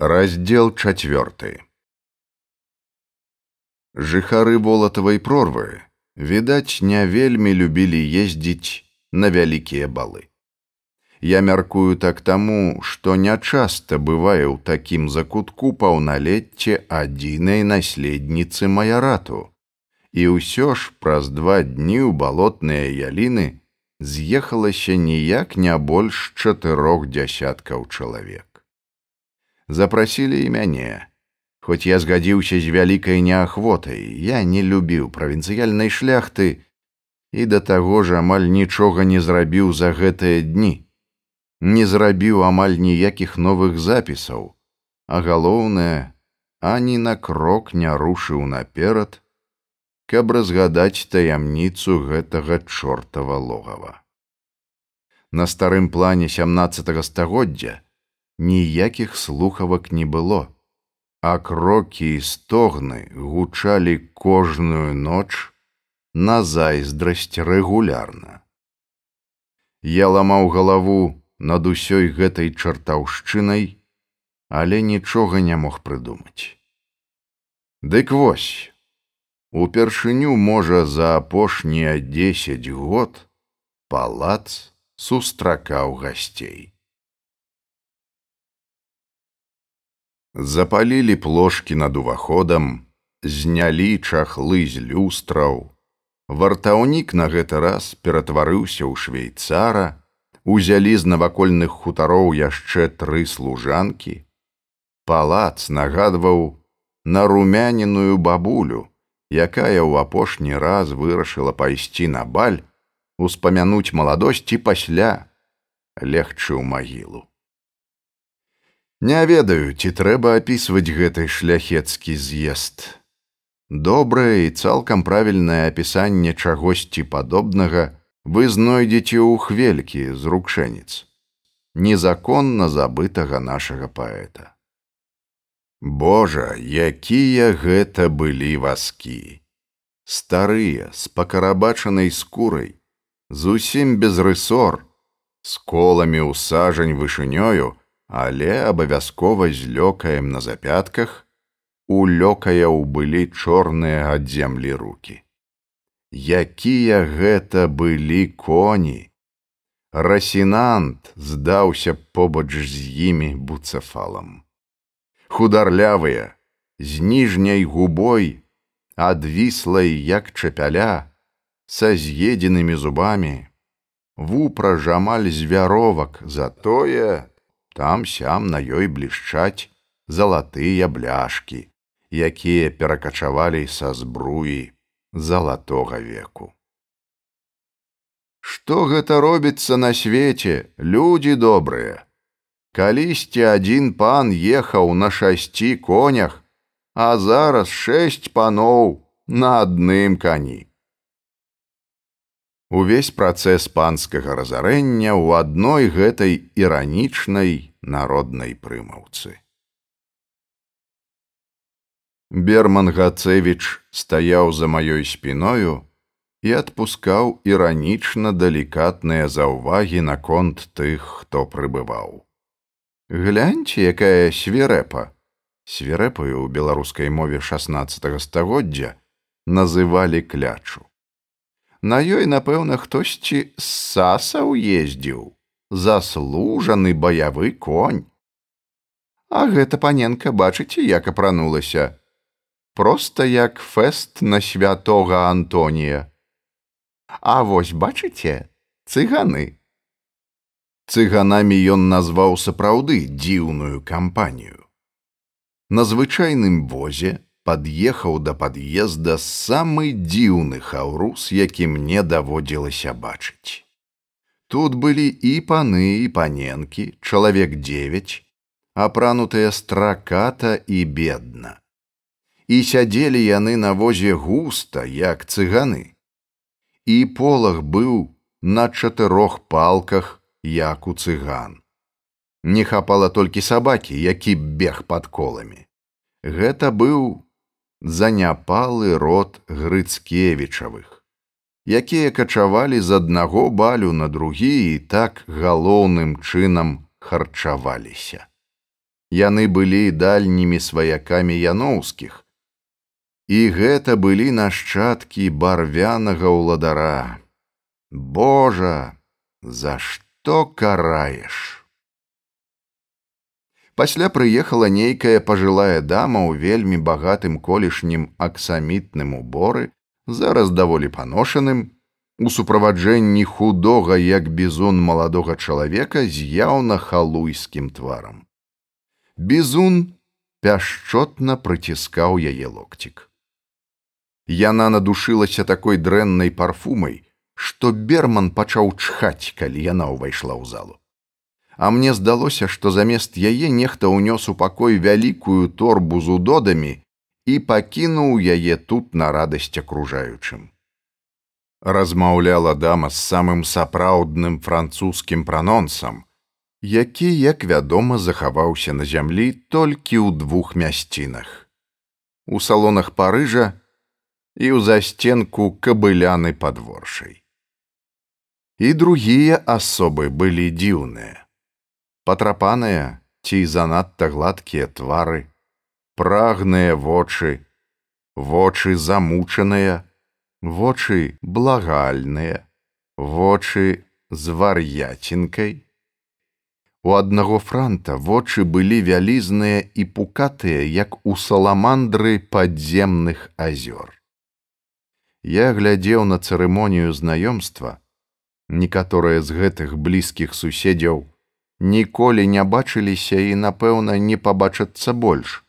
Раздел чацвёрты Жыхары волатавай прорвы, відаць, не вельмі любілі ездзіць на вялікія балы. Я мяркую так таму, што нячаста бывае ў такім закутку паўналецце адзінай наследніцы маярату. І ўсё ж праз два дні ў балотныя яліны з'ехалася ніяк не больш чатырох дзясяткаў чалавек запрасілі і мяне. Хоць я згадзіўся з вялікай неахвотай, я не любіў правінцыяльнай шляхты і да таго ж амаль нічога не зрабіў за гэтыя дні. Не зрабіў амаль ніякіх новых запісаў, а галоўнае, ані на крок не рушыў наперад, каб разгадаць таямніцу гэтага чортава логава. На старым плане 17 стагоддзя ніякіх слухавак не было, а крокі і стогны гучалі кожную ноч на зайздрасць рэгулярна. Я ламаў галаву над усёй гэтай чартаўшчынай, але нічога не мог прыдумаць. Дык вось, упершыню можа за апошнія дзесяць год палац сустракаў гасцей. Запалілі плошки над уваходам, знялі чахлы з люстраў. Вартаўнік на гэты раз ператварыўся ў швейцара, узялі з навакольных хутароў яшчэ тры служанкі. Палац нагадваў на румяніную бабулю, якая ў апошні раз вырашыла пайсці на баль, успамянуць маладосці пасля легчы ў магілу. Не ведаю, ці трэба апісваць гэты шляхецкі з'езд. Добрае і цалкам правільнае апісанне чагосьці падобнага вы знойдзеце ў хвелькі з рукшэнец, незаконна забытага нашага паэта. Божа, якія гэта былі васкі! Старыя, з пакарабачанай скурай, зусім без рысор, з коламі ў сажань вышынёю, але абавязкова з лёкаем на запятках у лёкаяў былі чорныя ад зямлі руки. Якія гэта былі коні! Расінант здаўся побач з імі буцефалам. Хударлявыя, з ніжняй губой, адвіслай як чапяля, са з'едзенымі зубамі, вупра жамаль звяровак затое, там сям на ёй блішчаць залатыя бляшки, якія перакачавалі са збруі залатога веку. Што гэта робіцца на свеце, людзі добрыя. Калісьці адзін пан ехаў на шасці конях, а зараз шэсць паноў на адным кані увесь працэс панскага разарэння ў адной гэтай іранічнай народнай прымаўцы. Берман Гацевіч стаяў за маёй спіною і адпускаў іранічна далікатныя заўвагі наконт тых, хто прыбываў. Гляньце, якая свірэпа, свірэпаю ў беларускай мове 16 стагоддзя называлі клячу. На ёй, напэўна, хтосьці з саса ўездзіў, заслужаны баявы конь. А гэта паненка бачыце, як апранулася, проста як фэст на святога Антонія. А вось бачыце, цыганы. Цыганамі ён назваў сапраўды дзіўную кампанію. На звычайным возе пад'ехаў да пад'езда самы дзіўны хаўрус, які мне даводзілася бачыць. Тут былі і паны і паненкі, чалавек девять, апранутыя страката і бедна. І сядзелі яны на возе густа, як цыганы. І полах быў на чатырох палках, як у цыган. Не хапала толькі сабакі, які бег пад коламі. Гэта быў заняпалы род грыцкевічавых, якія качавалі з аднаго балю на другі і так галоўным чынам харчаваліся. Яны былі дальнімі сваякамі яноўскіх. І гэта былі нашчадкі барвянага ўладара. Божа, за што караеш? Пасля прыехала нейкая пажылая дама ў вельмі багатым колішнім аксамітным уборы, зараз даволі паношаным, у суправаджэнні худога як бізун маладога чалавека з яўна халуйскім тварам. Бізун пяшчотна прыціскаў яе локцік. Яна надушылася такой дрэннай парфумай, што берман пачаў чхаць, калі яна ўвайшла ў залу а мне здалося, што замест яе нехта ўнёс у пакой вялікую торбу з удодамі і пакінуў яе тут на радасць акружаючым. Размаўляла дама з самым сапраўдным французскім пранонсам, які, як вядома, захаваўся на зямлі толькі ў двух мясцінах. У салонах парыжа і ў засценку кабыляны падворшай. І другія асобы былі дзіўныя патрапаныя ці занадта гладкія твары, прагныя вочы, вочы замучаныя, вочы благальныя, вочы з вар'яцінкай. У аднаго франта вочы былі вялізныя і пукатыя, як у саламандры падземных азёр. Я глядзеў на цырымонію знаёмства, некаторыя з гэтых блізкіх суседзяў ніколі не бачыліся і, напэўна, не пабачацца больш.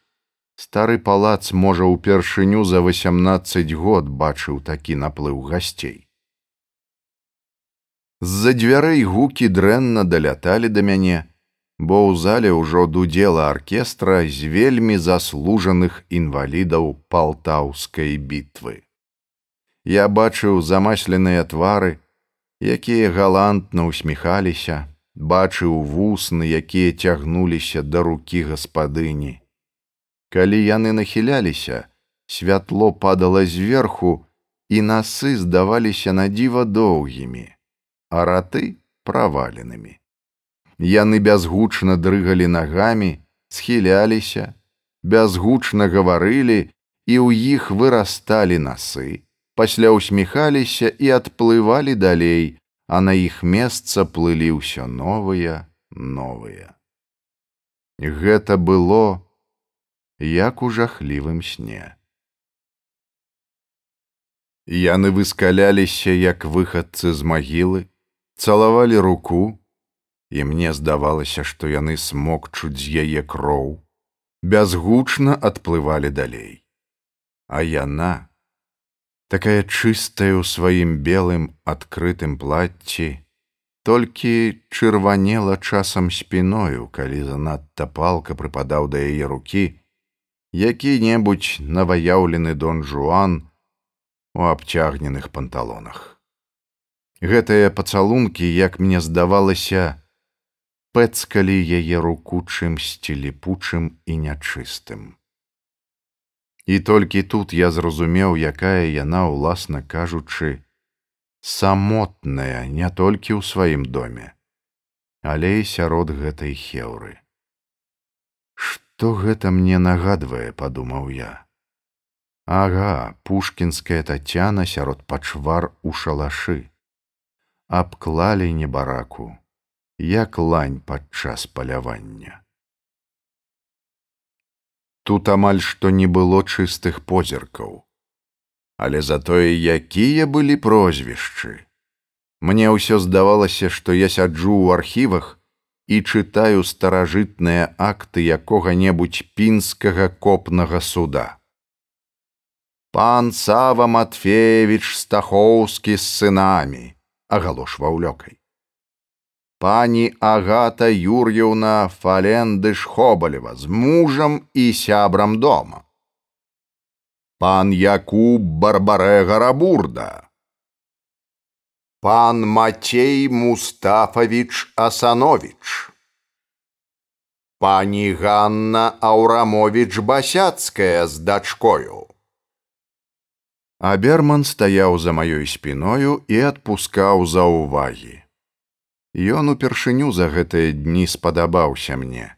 Стары палац, можа, упершыню за 18 год бачыў такі наплыў гасцей. З-за дзвярэй гукі дрэнна даляталі да мяне, бо ў зале ўжо дудзела аркестра з вельмі заслужаных інвалідаў палтаўскай бітвы. Я бачыў замасленыя твары, якія галантна усміхаліся, бачыў вусны, якія цягнуліся да рукі гаспадыні. Калі яны нахіляліся, святло падала зверху, і насы здаваліся на дзіва доўгімі, а раты праваленымі. Яны бязгучна дрыгалі нагамі, схіляліся, бязгучна гаварылі, і ў іх вырасталі насы, пасля ўсміхаліся і адплывалі далей, а на іх месца плылі ўсё новыя новыя. Гэта было як у жахлівым сне. Яны выскаляліся як выхадцы з магілы, цалавалі руку, і мне здавалася, што яны смокчуць з яе кроў, бязгучна адплывалі далей. А яна, такая чыстая ў сваім белым адкрытым плацці, толькі чырванела часам спіною, калі занадта палка прыпадаў да яе рукі, які-небудзь наваяўлены дон Жуан у абцягненых панталонах. Гэтыя пацалункі, як мне здавалася, пэцкалі яе руку чымсьці ліпучым і нячыстым. І толькі тут я зразумеў, якая яна, уласна кажучы, самотная не толькі ў сваім доме, але і сярод гэтай хеўры. Што гэта мне нагадвае, падумаў я. Ага, пушкінская татяна сярод пачвар у шалашы. Абклалі небараку, як лань падчас палявання. Тут амаль што не было чыстых позіркаў. Але затое якія былі прозвішчы. Мне ўсё здавалася, што я сяджу ў архівах і чытаю старажытныя акты якога-небудзь пінскага копнага суда. Пан Сава Матфеевич Стахоўскі з сынамі, агалошваў лёкай пані Агата Юр'еўна Фалендыш Хобалева з мужам і сябрам дома. Пан Якуб Барбарэга Рабурда. Пан Мацей Мустафавіч Асанович. Пані Ганна Аўрамович Басяцкая з дачкою. Аберман стаяў за маёй спіною і адпускаў за ўвагі. Ён упершыню за гэтыя дні спадабаўся мне.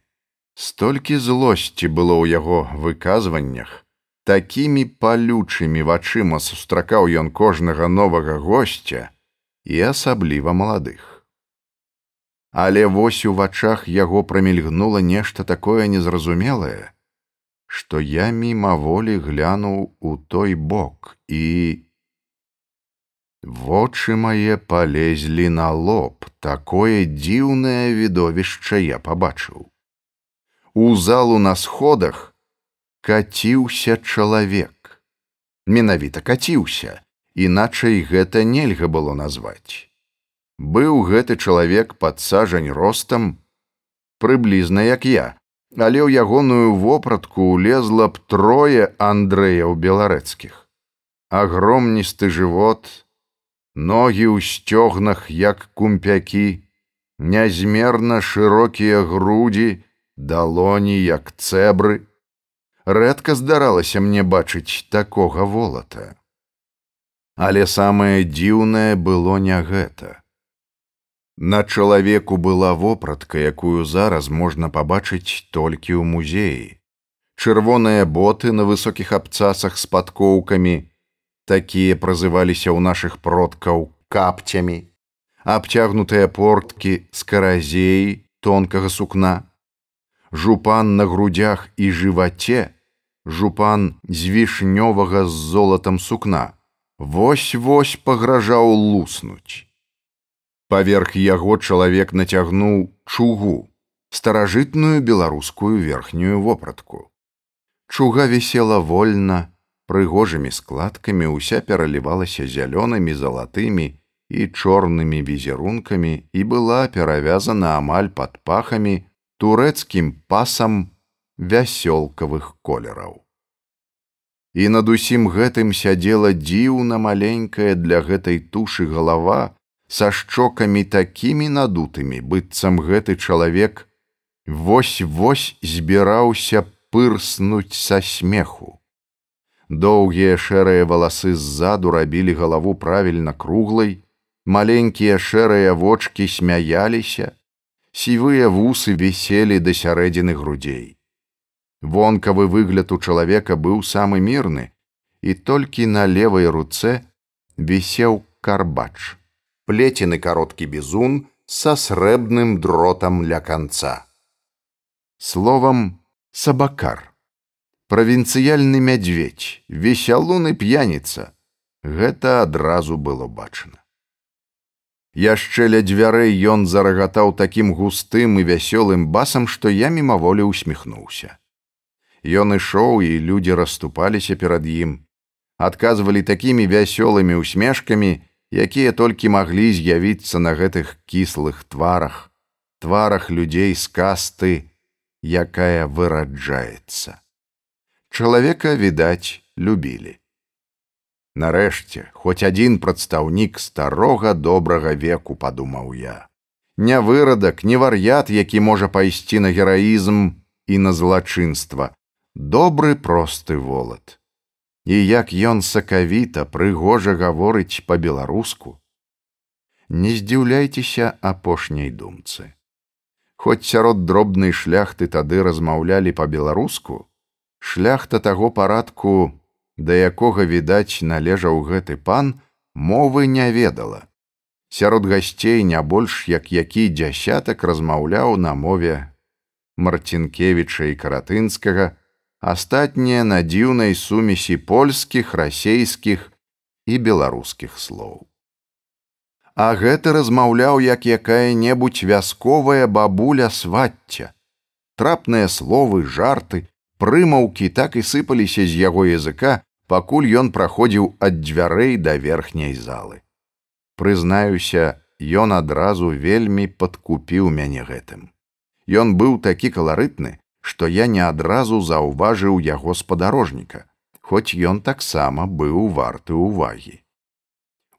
Столькі злосці было ў яго выказваннях, такімі палючымі вачыма сустракаў ён кожнага новага госця і асабліва маладых. Але вось у вачах яго прамільгнула нешта такое незразумелае, што я мімаволі глянуў у той бок і вочы мае палезлі на лоб, такое дзіўнае відовішча я пабачыў. У залу на сходах каціўся чалавек. Менавіта каціўся, іначай гэта нельга было назваць. Быў гэты чалавек пад сажань ростам, прыблізна як я, але ў ягоную вопратку ўлезла б трое Андрэяў беларэцкіх. Агромністы жывот, ногі ў сцёгнах, як кумпякі, нязмерна шырокія грудзі, далоні як цэбры. Рэдка здаралася мне бачыць такога волата. Але самае дзіўнае было не гэта. На чалавеку была вопратка, якую зараз можна пабачыць толькі ў музеі. Чырвоныя боты на высокіх абцасах з падкоўкамі, такія празываліся ў нашых продкаў капцямі, абцягнутыя порткі з каразеі тонкага сукна, жупан на грудях і жываце, жупан з вішнёвага з золатам сукна, вось-вось пагражаў луснуць. Паверх яго чалавек нацягнуў чугу, старажытную беларускую верхнюю вопратку. Чуга вісела вольна, прыгожымі складкамі ўся пералівалася зялёнымі залатымі і чорнымі візерункамі і была перавязана амаль пад пахамі турэцкім пасам вясёлкавых колераў. І над усім гэтым сядзела дзіўна маленькая для гэтай тушы галава, са шчокамі такімі надутымі, быццам гэты чалавек вось-вось збіраўся пырснуць са смеху. Доўгія шэрыя валасы ззаду рабілі галаву правільна круглай, маленькія шэрыя вочки смяяліся, сівыя вусы віселі да сярэдзіны грудзей. Вонкавы выгляд у чалавека быў самы мірны, і толькі на левай руцэ вісеў карбач плетены кароткі бізун са срэбным дротам ля канца. Словам сабакар. Правінцыяльны мядзведь, весялун і п'яніца. Гэта адразу было бачана. Яшчэ ля дзвярэй ён зарагатаў такім густым і вясёлым басам, што я мімаволі усміхнуўся. Ён ішоў і людзі расступаліся перад ім, адказвалі такімі вясёлымі усмешкамі, якія толькі маглі з'явіцца на гэтых кіслых тварах, тварах людзей з касты, якая выраджаецца. Чалавека, відаць, любілі. Нарэшце, хоць адзін прадстаўнік старога добрага веку падумаў я. Не вырадак, не вар'ят, які можа пайсці на гераізм і на злачынства, добры просты волат і як ён сакавіта прыгожа гаворыць па-беларуску. Не здзіўляйцеся апошняй думцы. Хоць сярод дробнай шляхты тады размаўлялі па-беларуску, шляхта таго парадку, да якога відаць належаў гэты пан, мовы не ведала. Сярод гасцей не больш як які дзясятак размаўляў на мове Марцінкевіча і каратынскага, астатнія на дзіўнай сумесі польскіх, расейскіх і беларускіх слоў. А гэты размаўляў як якая-небудзь вясковая бабуля свацця. Трапныя словы, жарты, прымаўкі так і сыпаліся з яго языка, пакуль ён праходзіў ад дзвярэй да верхняй залы. Прызнаюся, ён адразу вельмі падкупіў мяне гэтым. Ён быў такі каларытны, што я не адразу заўважыў яго спадарожніка, хоць ён таксама быў варты ўвагі.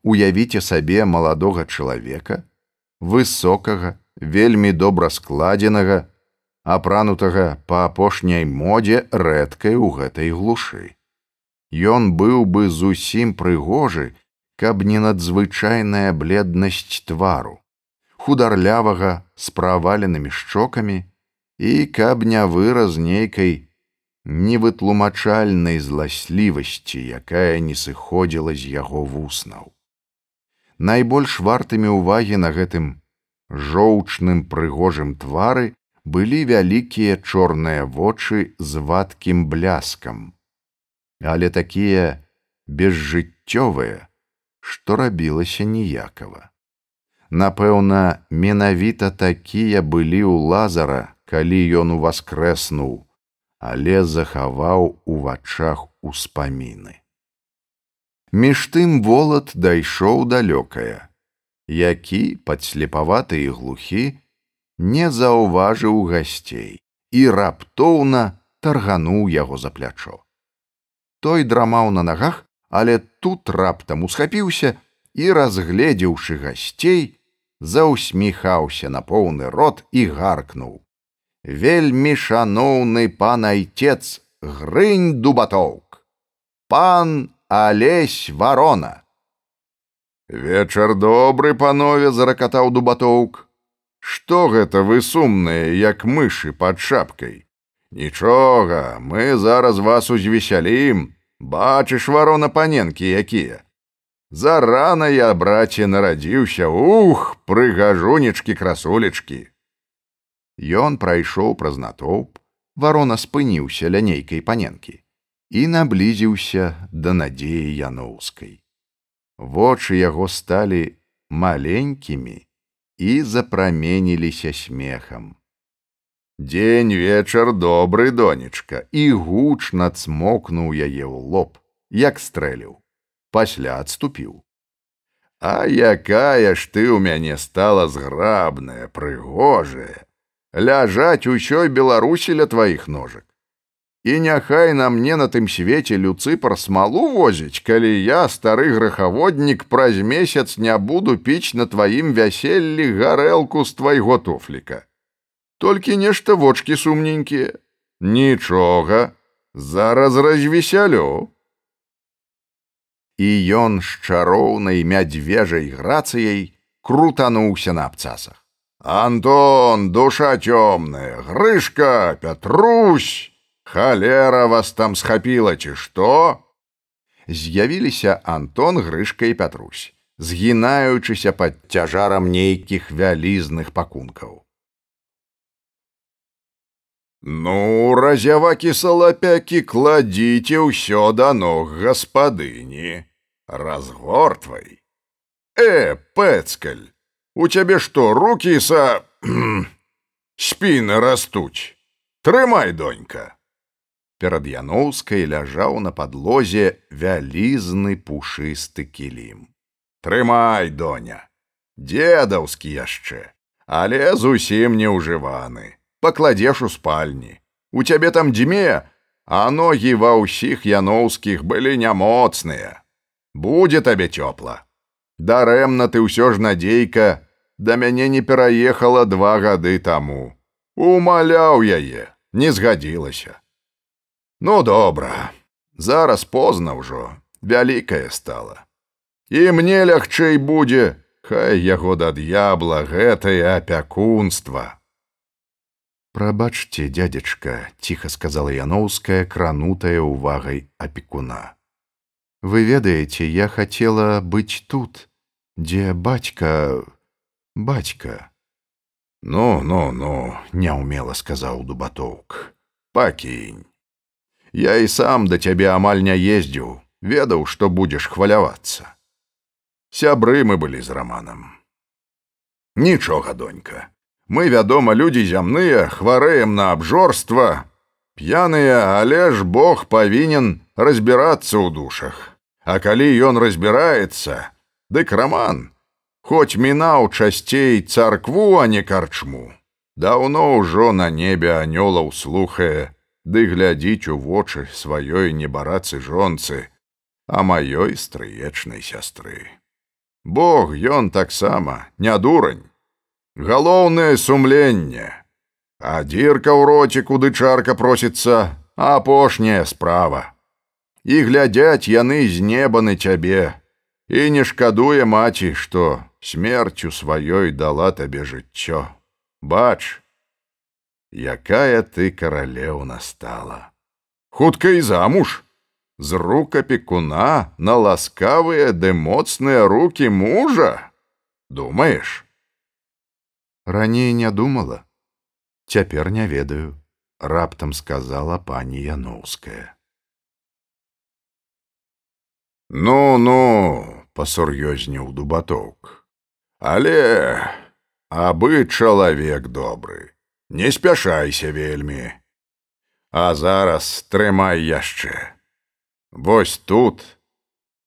Уявіце сабе маладога чалавека, высокага, вельмі добра складзенага, апранутага па апошняй модзе рэдкай у гэтай глушы. Ён быў бы зусім прыгожы, каб не надзвычайная бледнасць твару, хударлявага з праваленымі шчокамі, і каб не выраз нейкай невытлумачальнай зласлівасці, якая не сыходзіла з яго вуснаў. Найбольш вартымі ўвагі на гэтым жоўчным прыгожым твары былі вялікія чорныя вочы з вадкім бляскам, але такія безжыццёвыя, што рабілася ніякава. Напэўна, менавіта такія былі ў лазара, калі ён уваскрэснуў, але захаваў у вачах успаміны. Між тым волат дайшоў далёкае, які падслепаваты і глухі не заўважыў гасцей і раптоўна таргануў яго за плячо. Той драмаў на нагах, але тут раптам усхапіўся і, разгледзеўшы гасцей, заўсміхаўся на поўны рот і гаркнуў: Вельмі шаноўны пан айцец грынь дубатоўк, пан алесь варона. Вечар добры панове заракатаў дубатоўк. Што гэта вы сумныя, як мышы пад шапкай. Нічога, мы зараз вас узвесялім, бачыш варона паненкі якія. Зарана я, браце, нарадзіўся, ух, прыгажунечкі красулечкі. Ён прайшоў праз натоўп, варона спыніўся ля нейкай паненкі і наблізіўся да надзеі яноўскай. Вочы яго сталі маленькімі і запраменіліся смехам. Дзень вечар добры донечка і гучна цмокнуў яе ў лоб, як стрэліў пасля адступіў. А якая ж ты ў мяне стала зграбная, прыгожая, ляжаць усёй беларусі ля тваіх ножак. І няхай на мне на тым свеце люцыпар смалу возіць, калі я стары грахаводнік праз месяц не буду піць на тваім вяселлі гарэлку з твайго туфліка. Толькі нешта вочки сумненькія. Нічога, зараз развесялю і ён з чароўнай мядзвежай грацыяй крутануўся на абцасах. Антон, душа цёмная, грышка, Пятрусь, халера вас там схапіла ці што? З'явіліся Антон грышка і Пятрусь, згінаючыся пад цяжарам нейкіх вялізных пакункаў. Ну, разявакі салапякі кладзіце ўсё да ног гаспадыні разгортвай э пэцкаль у цябе што руки са спіны растуць трымай донька перад яноўскай ляжаў на падлозе вялізны пушысты кілім трымай доня дзедаўскі яшчэ але зусім не ўжываны пакладзеш у спальні у цябе там дзьме а ногі ва ўсіх яноўскіх былі нямоцныя будзе табе цёпла. Дарэмна ты ўсё ж надзейка да мяне не пераехала два гады таму. Умаляў яе, не згадзілася. Ну добра, зараз позна ўжо, вялікае стала. І мне лягчэй будзе, хай яго да д'ябла гэтае апякунства. Прабачце, дядзечка, ціха сказала Яноўская, кранутая ўвагай апекуна. Вы ведаеце, я хотела быць тут, дзе бацька бацька. Ну, ну, ну, няўмела сказаў дубатоўк. Пакінь. Я і сам да цябе амаль не ездзіў, ведаў, што будзеш хвалявацца. Сябры мы былі з раманам. Нічога, донька. Мы, вядома, людзі зямныя, хварэем на абжорства, п'яныя, але ж Бог павінен разбірацца ў душах. А калі ён разбіраецца, дык раман, хоць мінаў часцей царкву, а не карчму. Даўно ўжо на небе анёлаў слухае, ды глядзіць у вочы сваёй небарацы жонцы, а маёй стрыечнай сястры. Бог ён таксама не дурань. Галоўнае сумленне. А дзірка ў роце, куды чарка просіцца, апошняя справа і глядзяць яны з неба на цябе і не шкадуе маці што смерцю сваёй дала табе жыццё бач якая ты каралеўна стала. Хутка і замуж? З рук апекуна на ласкавыя ды моцныя руки мужа? Думаеш? Раней не думала цяпер не ведаю раптам сказала пані яноўская. Ну ну пасур'ёзніў дубаток але абы чалавек добры не спяшайся вельмі а зараз трымай яшчэ Вось тут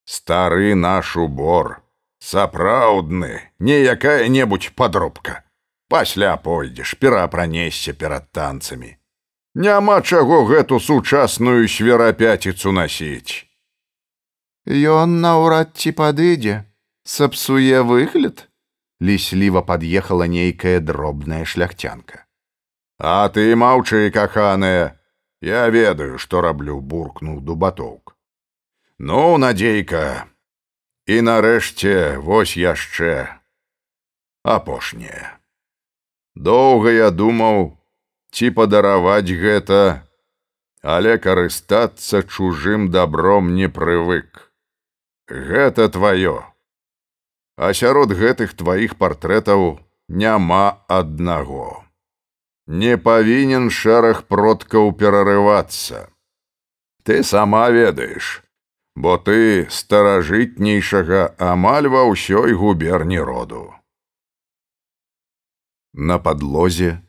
стары наш убор, сапраўдны, не якая-небудзь падробка. Пасля пойдзеш, перапранесся перад танцамі. Няма чаго гэту сучасную сверапяціцу насіць. Ён наўрад ці падыдзе, сапсуе выгляд, лісліва пад'ехала нейкая дробная шляхцянка. А ты маўчы, каханая, Я ведаю, што раблю, буркнуў дубатоўк. Ну, надзейка, і нарэшце вось яшчэ апошняе. Доўга я думаў, ці падараваць гэта, але карыстацца чужым добром не прывык. Гэта тваё. А сярод гэтых тваіх партрэтаў няма аднаго не павінен шэраг продкаў перарывацца. Ты сама ведаеш, бо ты старажытнейшага амаль ва ўсёй губерні роду. На падлозе,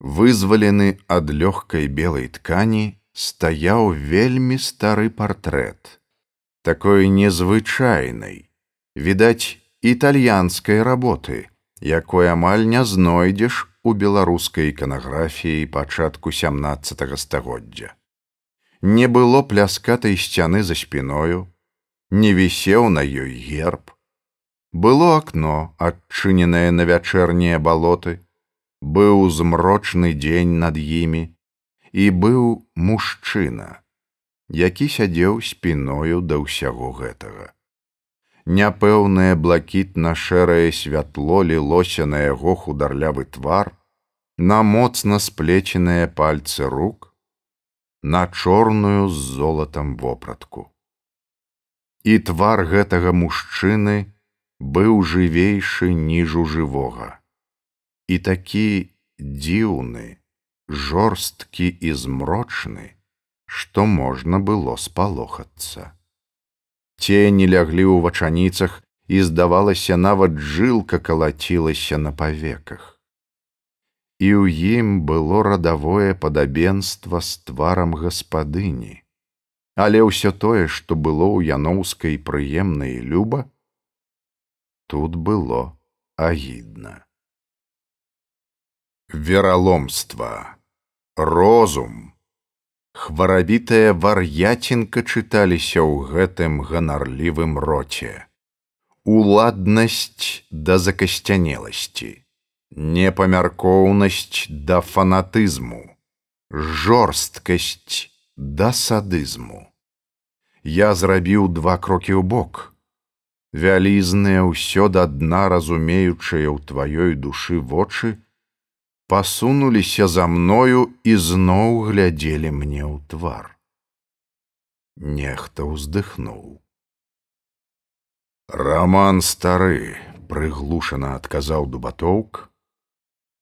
вызвалены ад лёгкай белай ткані, стаяў вельмі стары партрэт, такой незвычайнай, відаць, італьянскай работы, якой амаль не знойдзеш у беларускай іканаграфіі пачатку 17 стагоддзя. Не было пляскатай сцяны за спіною, не вісеў на ёй герб. Было акно, адчыненае на вячэрнія балоты, быў змрочны дзень над імі і быў мужчына, які сядзеў спіною да ўсяго гэтага няпэўнае блакітна-шэрае святло лілося на яго хударлявы твар, на моцна сплечаныя пальцы рук, на чорную з золатам вопратку. І твар гэтага мужчыны быў жывейшы ніжу жывога. І такі дзіўны, жорсткі і змрочны, што можна было спалохацца цені ляглі ў вачаніцах і здавалася нават жылка калацілася на павеках і ў ім было радавое падабенства з тварам гаспадыні але ўсё тое што было ў яноўскай прыемнай люба тут было агідна. Вераломства. Розум хварабітая вар'яцінка чыталіся ў гэтым ганарлівым роце. Уладнасць да закасцянеласці, непамяркоўнасць да фанатызму, жорсткасць да садызму. Я зрабіў два крокі ў бок. Вялізныя ўсё да дна разумеючыя ў тваёй душы вочы, пасунуліся за мною і зноў глядзелі мне ў твар. Нехта ўздыхнуў. Раман стары, прыглушана адказаў дубатоўк,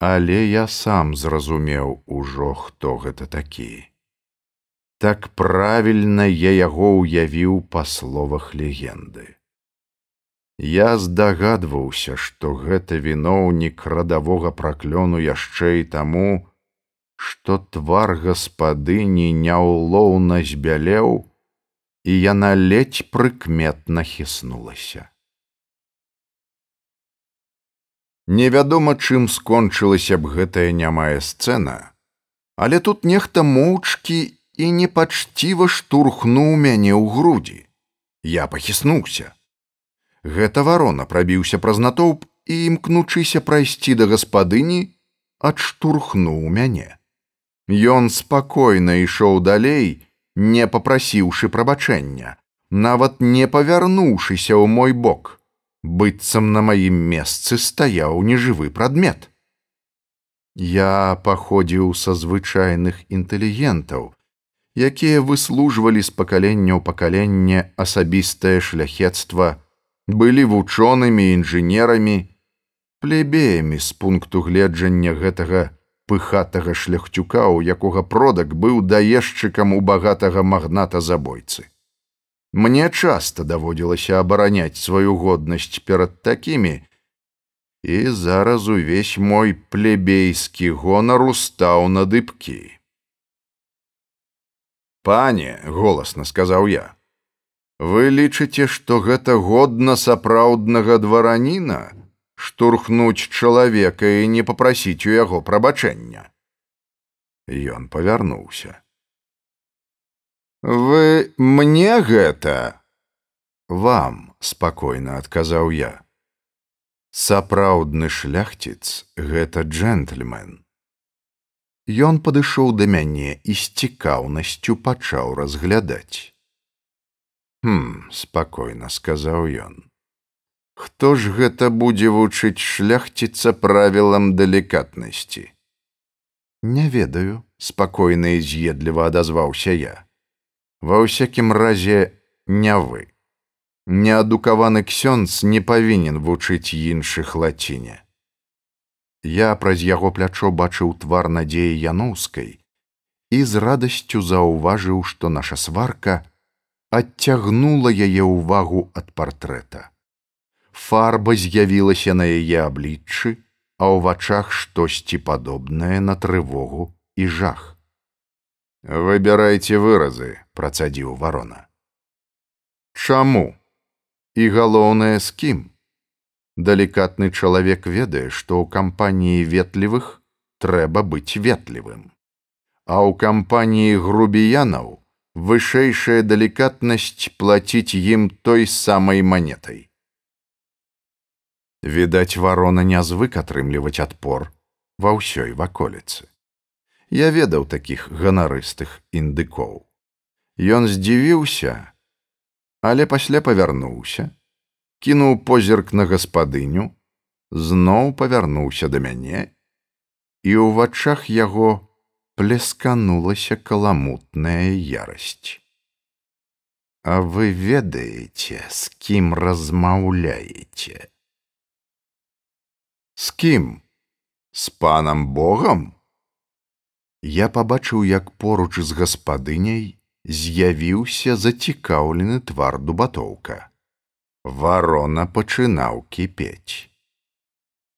але я сам зразумеў ужо, хто гэта такі. Так правільна я яго ўявіў па словах легенды. Я здагадваўся, што гэта віноўнік радавога праклёну яшчэ і таму, што твар гаспадыні няўлоўна збялеў, і яна ледзь прыкметна хіснулася. Невядома, чым скончылася б гэтая нямая сцэна, але тут нехта моўчкі і непачціва штурхнуў мяне ў грудзі. Я пахіснуўся гэта варона прабіўся праз натоўп і імкнучыся прайсці да гаспадыні адштурхнуў мяне. Ён спакойна ішоў далей не попрасіўшы прабачэння нават не павярнуўшыся ў мой бок. Быццам на маім месцы стаяў нежывы прадмет. Я паходзіў са звычайных інтэлігентаў, якія выслужвалі з пакалення ў пакаленне асабістае шляхецтва, былі вучонымі інжынерамі, плебеямі з пункту гледжання гэтага пыхатага шляхцюка, у якога продак быў даешчыкам у багатага магната забойцы. Мне часта даводзілася абараняць сваю годнасць перад такімі, і зараз увесь мой плебейскі гонару стаў на дыбкі. Пане, голасна сказаў я, вы лічыце, што гэта годна сапраўднага двараніна, штурхнуць чалавека і не папрасіць у яго прабачэння. Ён павярнуўся. Вы мне гэта вам спакойна адказаў я. Сапраўдны шляхціц гэта джентльмен. Ён падышоў да мяне і з цікаўнасцю пачаў разглядаць. Хм, спакойна сказаў ён. Хто ж гэта будзе вучыць шляхціца правілам далікатнасці? Не ведаю, спакойна і з'едліва адазваўся я. Ва ўсякім разе не вы. Неадукаваны ксёнц не павінен вучыць іншых лаціне. Я праз яго плячо бачыў твар надзеі яноўскай і з радасцю заўважыў, што наша сварка адцягнула яе ўвагу ад партрэта фарба з'явілася на яе абліччы, а ў вачах штосьці падобнае на трывогу і жах. Выбірайце выразы, працадзіў варона. Чаму? І галоўнае з кім? Далікатны чалавек ведае, што ў кампаніі ветлівых трэба быць ветлівым. А ў кампаніі грубіянаў вышэйшая далікатнасць плаціць ім той самай манетай. Відаць, варона не звык атрымліваць адпор ва ўсёй ваколіцы. Я ведаў такіх ганарыстых індыкоў. Ён здзівіўся, але пасля павярнуўся, кінуў позірк на гаспадыню, зноў павярнуўся да мяне, і ў вачах яго плесканулася каламутная ярасць. А вы ведаеце, з кім размаўляеце? З кім? З панам богам? Я пабачыў як поруч з гаспадыняй з'явіўся зацікаўлены твар дубатоўка. Варона пачынаў кіпець.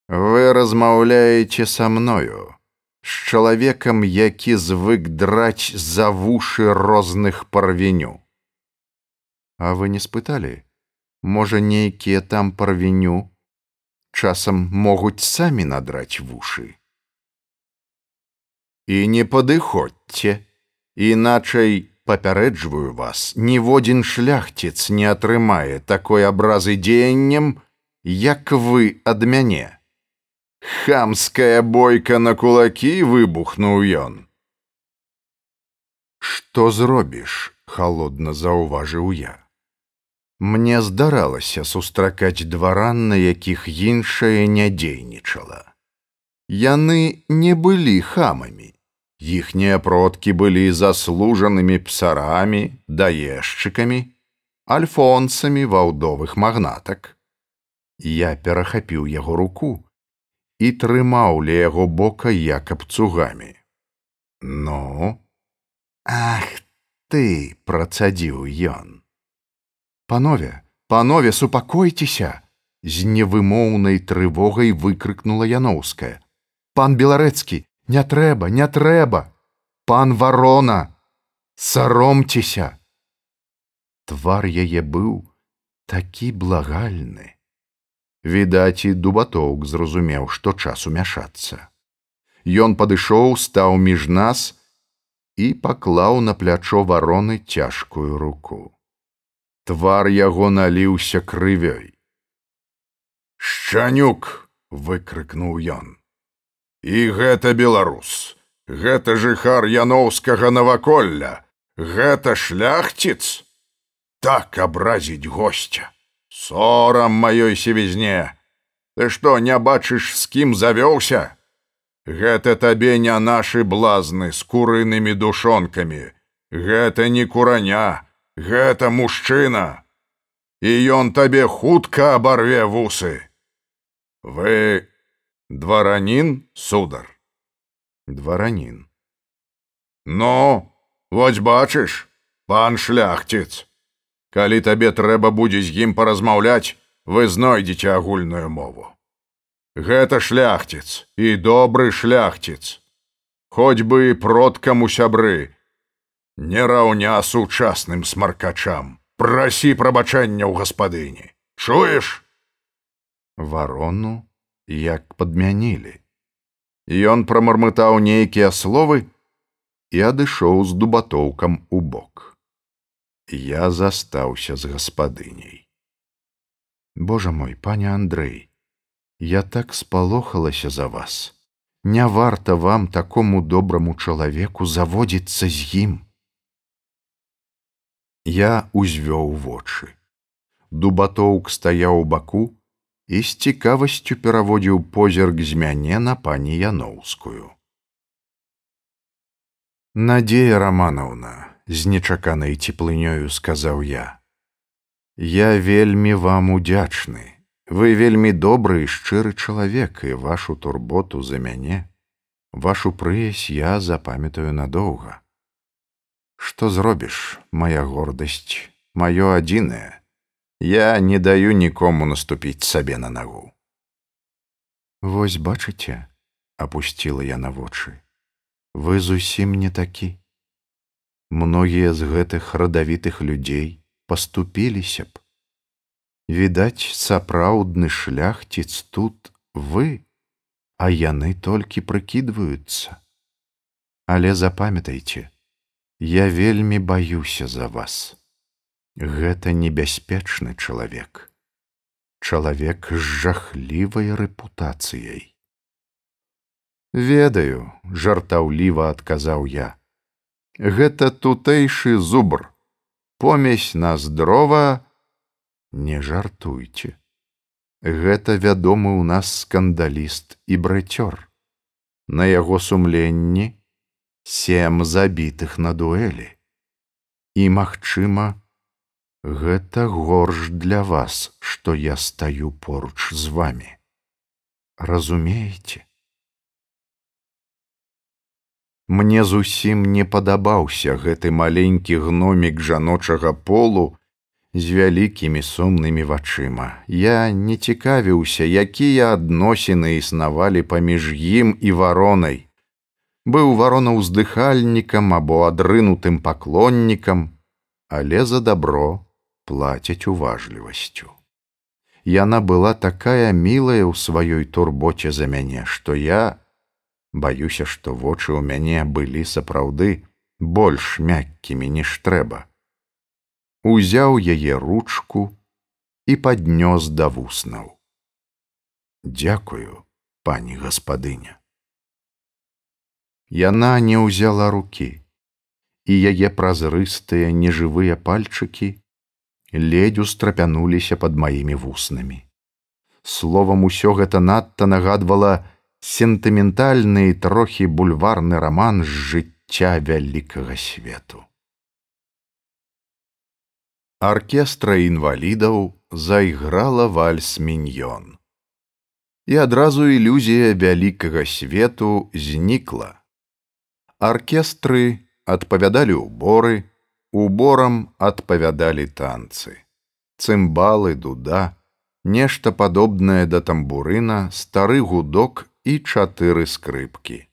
Вы размаўляеце са мною з чалавекам які звык драць за вушы розных парвеню а вы не спыталі можа нейкія там парвеню часам могуць самі надраць вушы. І не падыходзьце, іначай папярэджваю вас, ніводзін шляхціц не атрымае такой абразы дзеяннем, як вы ад мяне. Хамская бойка на кулакі выбухнуў ён. Што зробіш, холодна заўважыў я. Мне здаралася сустракаць дваран, на якіх іншае не дзейнічала. Яны не былі хамамі. Іхнія продкі былі заслужанымі псарамі, даешчыкамі, альфонсамі ваўдовых магнатак. Я перахапіў яго руку і трымаў ля яго бока як абцугамі. Ну, Ах ты, працадзіў ён. Панове панове супакойцеся з невымоўнай трывогай выкрыкнула яноўская. Пан беларэцкі не трэба не трэба! Пан варона саромцеся! Твар яе быў такі благальны відаць і дубатоўк зразумеў што час умяшацца. Ён падышоў стаў між нас і паклаў на плячо вароны цяжкую руку. Твар яго наліўся крывёй. Шчанюк выкрыкнуў ён. І гэта беларус, гэта жыхар яноўскага наваколля, гэта шляхціц, так абразіць госця, сорам маёй севізне, Ты што не бачыш, з кім завёўся? Гэта табе не нашы блазны з курынымі душонкамі. Гэта не кураня, гэта мужчына. І ён табе хутка абарве вусы. Вы дваранін, судар. Дваранін. Ну, вось бачыш, пан шляхціц. Калі табе трэба будзе з ім паразмаўляць, вы знойдзеце агульную мову. Гэта шляхціц і добры шляхціц. Хоць бы продкам у сябры, не раўня сучасным смаркачам. Прасі прабачэння ў гаспадыні. Чуеш? Варону як падмянілі. Ён прамармытаў нейкія словы і адышоў з дубатоўкам у бок. Я застаўся з гаспадыняй. Божа мой, пане Андрэй, я так спалохалася за вас. Не варта вам такому добраму чалавеку заводзіцца з ім. Я узвёў вочы. Дубатоўк стаяў у баку і з цікавасцю пераводзіў позірк з мяне на пані Яноўскую. Надзея Раманаўна, з нечаканай цеплынёю сказаў я. Я вельмі вам удзячны. Вы вельмі добры і шчыры чалавек і вашу турботу за мяне. Вашу прыязь я запамятаю надоўга. Што зробіш, моя гордасць, маё адзінае. Я не даю нікому наступіць сабе на нагу. Вось бачыце, опусціла я на вочы. Вы зусім не такі. Многія з гэтых радавітых людзей паступіліся б. Відаць, сапраўдны шляхціц тут вы, а яны толькі прыкідваюцца. Але запамятайце, Я вельмі баюся за вас. Гэта небяспечны чалавек. Чалавек з жахлівай рэпутацыяй. Ведаю, жартаўліва адказаў я. Гэта тутэйшы зубр. Помесь на здрова, не жартуйце. Гэта вядомы ў нас скандаліст і брэцёр. На яго сумленні, сем забітых на дуэлі. І, магчыма, гэта горш для вас, што я стаю поруч з вами. Разумееце? Мне зусім не падабаўся гэты маленькі гномік жаночага полу з вялікімі сумнымі вачыма. Я не цікавіўся, якія адносіны існавалі паміж ім і варонай быў варонаўздыхальнікам або адрынутым паклоннікам, але за дабро плацяць уважлівасцю. Яна была такая мілая ў сваёй турбоце за мяне, што я баюся, што вочы ў мяне былі сапраўды больш мяккімі, ніж трэба. Узяў яе ручку і паднёс да вуснаў. Дякую, пані гаспадыня. Яна не ўзяла рукі, і яе празрыстыя нежывыя пальчыкі ледзь устрапянуліся пад маімі вуснамі. Словам усё гэта надта нагадвала сентыментальны і трохі бульварны раман з жыцця вялікага свету. Аркестра інвалідаў зайграла вальс міньён. І адразу ілюзія вялікага свету знікла Аркестры адпавядалі ўборы, уборам адпавядалі танцы. Цымбалы, дуда, нешта падобнае да тамбурына, стары гудок і чатыры скрыпкі.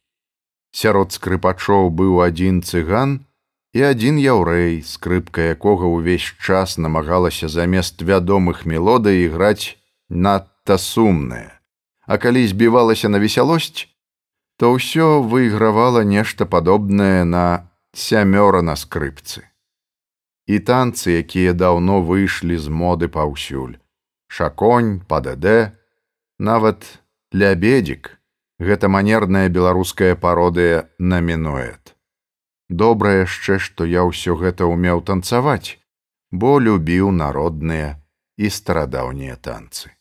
Сярод скрыпачоў быў адзін цыган і адзін яўрэй, скрыпка якога ўвесь час намагалася замест вядомых мелодый іграць надта сумная. А калі збівалася на весялосць, то ўсё выйгравала нешта падобнае на сямёра на скрыпцы. І танцы, якія даўно выйшлі з моды паўсюль. Шаконь, падД, нават лябедзік, гэта манерная беларуская пародыя на мінуэт. Добра яшчэ, што я ўсё гэта ўмеў танцаваць, бо любіў народныя і старадаўнія танцы.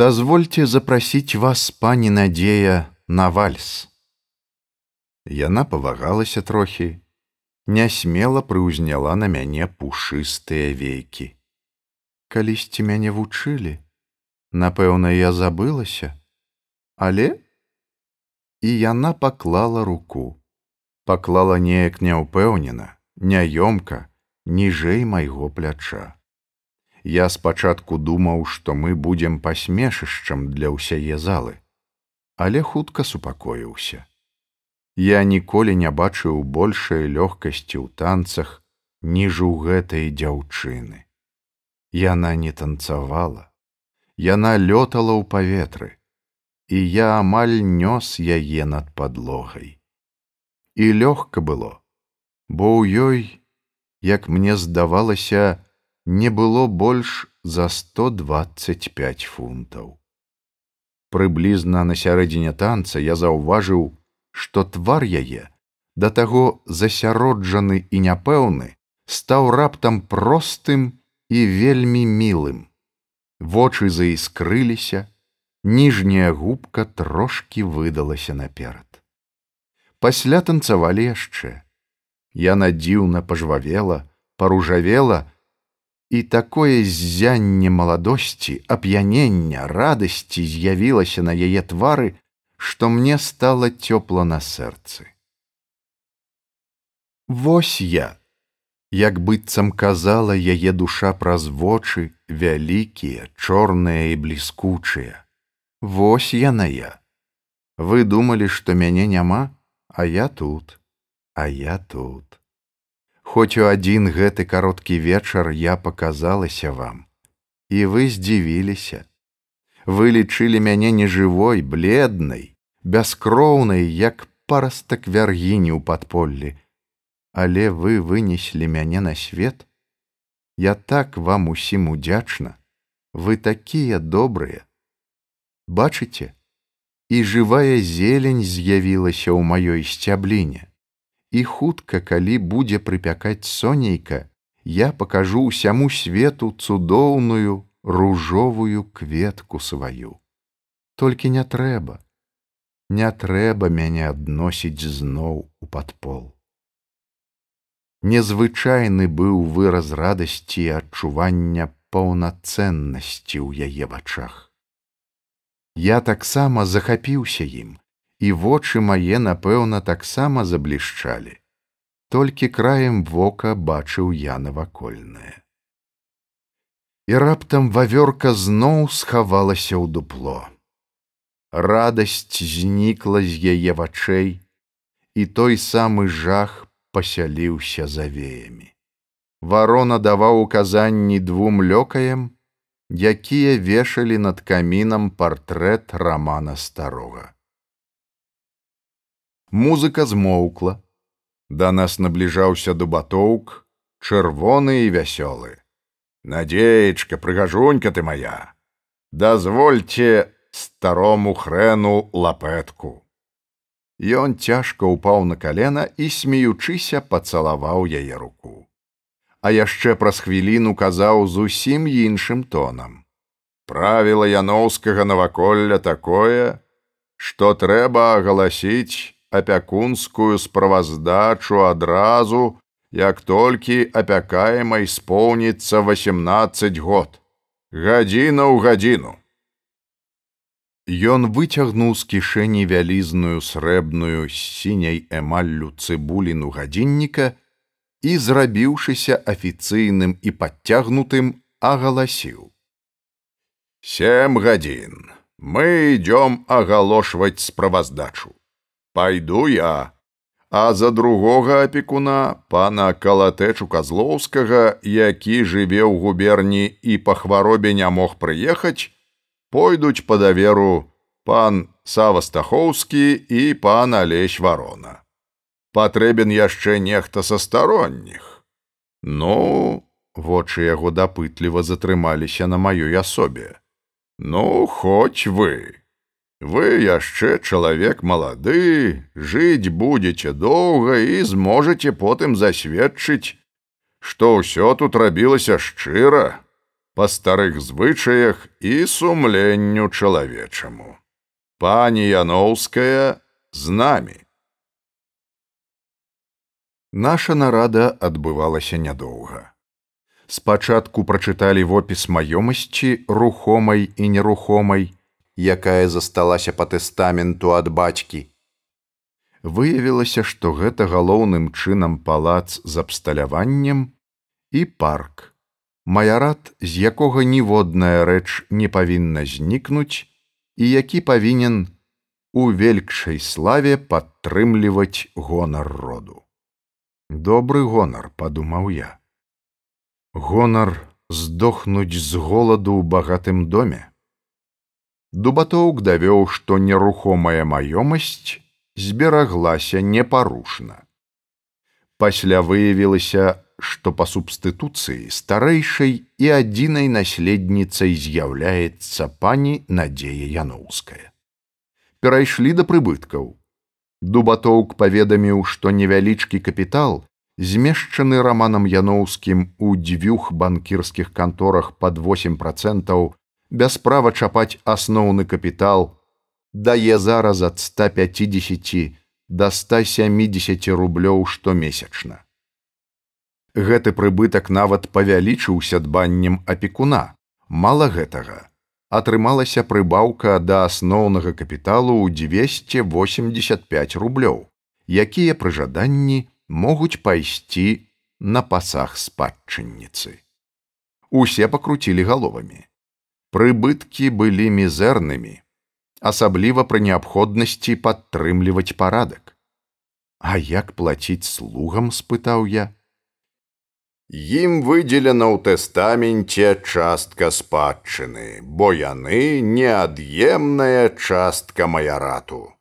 дазвольце запрасіць вас пані надзея на вальс яна павагалася трохі нясмела прыўзняла на мяне пушыстыя вейкі калісьці мяне вучылі напэўна я забылася але і яна паклала руку. Паклала неяк няўпэўнена няёмка ніжэй майго пляча. Я спачатку думаў што мы будзем пасмешышчам для ўсяе залы але хутка супакоіўся. Я ніколі не бачыў большай лёгкасці ў танцах, ніж у гэтай дзяўчыны. Яна не танцавала, Яна лётала ў паветры, і я амаль нёс яе над падлогай. І лёгка было, бо ў ёй, як мне здавалася, не было больш за 125 фунтаў. Прыблізна на сярэдзіне танца я заўважыў, што твар яе да таго засяроджаны і няпэўны стаў раптам простым і вельмі мілым вочы заіскрыліся ніжняя губка трошки выдалася наперад пасля танцавалі яшчэ яна дзіўна пажвавела паружавела і такое ззянне маладосці ап'янення радасці з'явілася на яе твары што мне стало цёпла на сэрцы. Вось я, як быццам казала яе душа праз вочы, вялікія, чорныя і бліскучыя. Вось яна я. Вы думалі, што мяне няма, а я тут, а я тут. Хоць у адзін гэты кароткі вечар я паказалася вам, і вы здзівіліся. Вы лічылі мяне нежывой, бледнай, бяскроўнай, як парастак вяргіні ў падполлі, але вы вынеслі мяне на свет. Я так вам усім удзячна, вы такія добрыя. Бачыце, і жывая зелень з'явілася ў маёй сцябліне. І хутка, калі будзе прыпякаць сонейка, я пакажу ўсяму свету цудоўную ружовую кветку сваю. Толькі не трэба, не трэба мяне адносіць зноў у падпол. Незвычайны быў выраз радасці і адчування паўнацэннасці ў яе вачах. Я таксама захапіўся ім, і вочы мае, напэўна, таксама заблішчалі. Толькі краем вока бачыў я навакольнае. І раптам вавёрка зноў схавалася ў дупло радасць знікла з яе вачэй, і той самы жах пасяліўся за веямі. Варона даваў указанні двум лёкаем, якія вешалі над камінам партрэт рамана старога. Музыка змоўкла. Да нас набліжаўся дубатоўк, чырвоны і вясёлы. Надзеечка, прыгажунька ты моя, дазвольце старому хрэну лапэтку. Ён цяжка ўпаў на калена і смеючыся пацалаваў яе руку. А яшчэ праз хвіліну казаў зусім іншым тонам. Правіла яноўскага наваколля такое, што трэба агаласіць апякунскую справаздачу адразу, як толькі апякаемай споўніцца 18 год. Гадзіна ў гадзіну. Ён выцягнуў з кішэні вялізную срэбную з сіняй эмаллю цыбуліну гадзінніка і, зрабіўшыся афіцыйным і падцягнутым, агаласіў: Сем гадзін. Мы ідём агалошваць справаздачу. Пайду я, а за другога апекуна пана калатэчу казлоўскага, які жыве ў губерні і па хваробе не мог прыехаць, пойдуць па даверу пан Савастахоўскі і пан Алесь варона. Патрэбен яшчэ нехта са старонніх. Ну, вочы яго дапытліва затрымаліся на маёй асобе. Ну, хоць вы. Вы яшчэ чалавек малады, жыць будзеце доўга і зможаце потым засведчыць, што ўсё тут рабілася шчыра, па старых звычаях і сумленню чалавечаму. Пані Яноўская з намі. Наша нарада адбывалася нядоўга. Спачатку прачыталі вопіс маёмасці рухомай і нерухомай, якая засталася па тэстаменту ад бацькі. Выявілася, што гэта галоўным чынам палац з абсталяваннем і парк. Маярат, з якога ніводная рэч не павінна знікнуць і які павінен у велькшай славе падтрымліваць гонар роду. Добры гонар, падумаў я. Гонар здохнуць з голаду ў багатым доме. Дубатоўк давёў, што нерухомая маёмасць збераглася непарушна. Пасля выявілася, што па субстытуцыі старэйшай і адзінай наследніцай з'яўляецца пані надзея яноўская. Перайшлі да прыбыткаў. Дубатоўк паведаміў, што невялічкі капітал, змешчаны раманам яноўскім у дзвюх банкірскіх канторах пад 8 процентаў без права чапаць асноўны капітал дае зараз ад 150 до 170 рублёў штомесячна. Гэты прыбытак нават павялічыўся дбаннем апекуна. Мала гэтага атрымалася прыбаўка да асноўнага капіталу ў 285 рублёў, якія пры жаданні могуць пайсці на пасах спадчынніцы. Усе пакруцілі галовамі прыбыткі былі мізэрнымі, асабліва пры неабходнасці падтрымліваць парадак. А як плаціць слугам спытаў я. Ім выдзелена ў тэстаменце частка спадчыны, бо яны неад'емная частка маярату.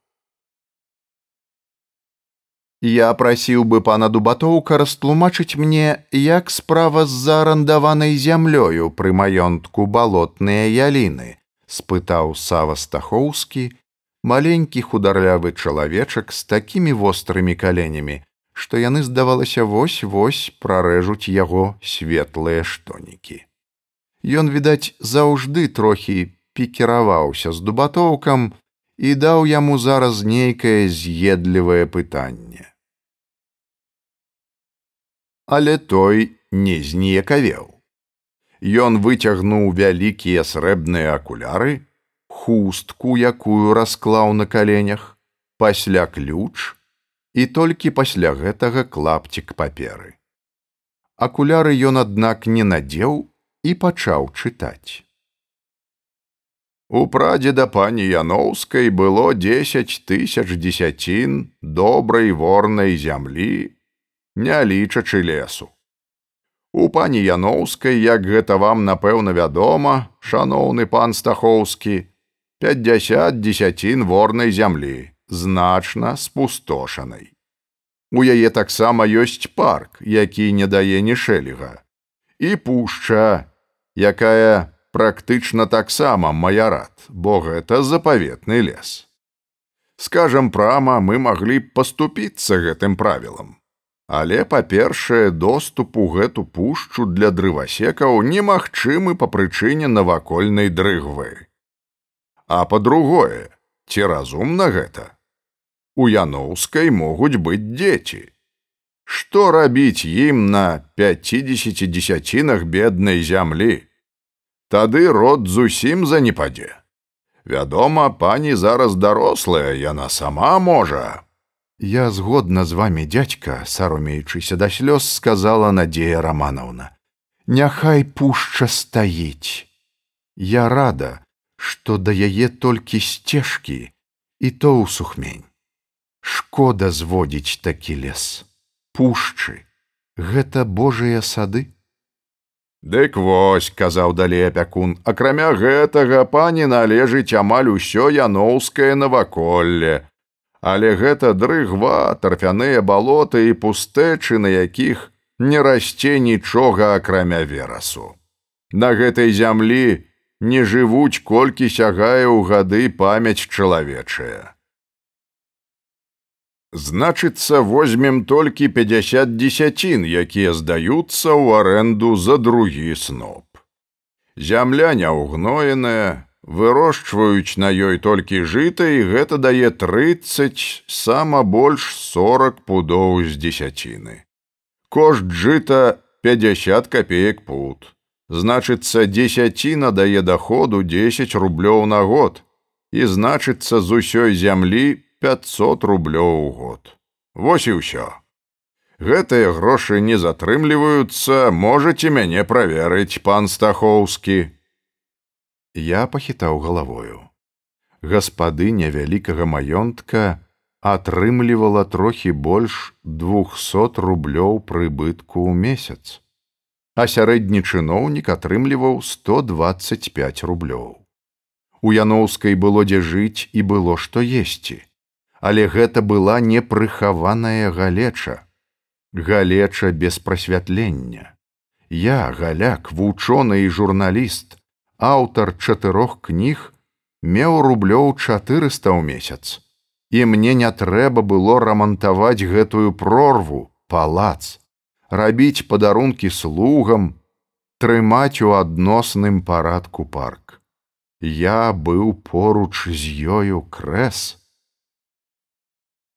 Я прасіў бы пана дубатоўка растлумачыць мне, як справа з заарандаванай зямлёю пры маёнтку балотныя яліны, спытаў сава стахоўскі, маленькі хударлявы чалавечак з такімі вострымі каленямі, што яны здавалася вось-вось прарэжуць яго светлыя штонікі. Ён, відаць, заўжды трохі пікіраваўся з дубатоўкам і даў яму зараз нейкае з'едлівае пытанне але той не зніякавеў. Ён выцягнуў вялікія срэбныя акуляры, хустку, якую расклаў на каленях, пасля ключ і толькі пасля гэтага клапцік паперы. Акуляры ён, аднак, не надзеў і пачаў чытаць. У прадзеда пані Яноўскай было дзесяць тысяч дзесяцін добрай ворнай зямлі не лічачы лесу. У пані Яноўскай, як гэта вам напэўна вядома, шаноўны пан стахоўскі, 50 дзесяцін ворнай зямлі, значна спустошанай. У яе таксама ёсць парк, які не дае ні шэліга. І пушча, якая практычна таксама маярат, бо гэта запаветны лес. Скажам прама, мы маглі б паступіцца гэтым правілам. Але, па-першае, доступ у гэту пушчу для дрывасекаў немагчымы па прычыне навакольнай дрыгвы. А па-другое, ці разумна гэта? У яноўскай могуць быць дзеці. Што рабіць ім на 50 дзесяцінах беднай зямлі? Тады род зусім занепадзе. Вядома, пані зараз дарослая, яна сама можа, Я згодна з вами дядька, саромеючыся да слёз сказала Надзея Рамановна. Няхай пушча стаіць. Я рада, што да яе толькі сцежкі і то ў сухмень. Шкода зводзіць такі лес. Пушчы, гэта Божыя сады. Дык вось, казаў далей апякун, акрамя гэтага пані належыць амаль усё яноўскае наваколле але гэта дрыгва, тарфяныя балоты і пустэчы, на якіх не расце нічога акрамя верасу. На гэтай зямлі не жывуць колькі сягае ў гады памяць чалавечая. Значыцца, возьмем толькі 50 дзесяцін, якія здаюцца ў арэнду за другі сноп. Зямля няўгноеная, вырошчваюць на ёй толькі жыта і гэта дае 30 сама больш 40 пудоў з дзесяціны. Кошт жыта 50 копеек пут. Значыцца дзесяціна дае доходу 10 рублёў на год і значыцца з усёй зямлі 500 рублёў у год. Вось і ўсё. Гэтыя грошы не затрымліваюцца, можаце мяне праверыць, пан Стахоўскі. Я пахітаў галавою. Гаспадыня вялікага маёнтка атрымлівала трохі больш 200 рублёў прыбытку ў месяц, а сярэдні чыноўнік атрымліваў 125 рублёў. У яноўскай было дзе жыць і было што есці, але гэта была непрыхаваная галеча, галеча без прасвятлення. Я галяк, вучоны і журналіст, аўтар чатырох кніг меў рублёў 400 ў месяц. І мне не трэба было рамантаваць гэтую прорву палац рабіць падарункі слугам трымаць у адносным парадку парк. Я быў поруч з ёю крэс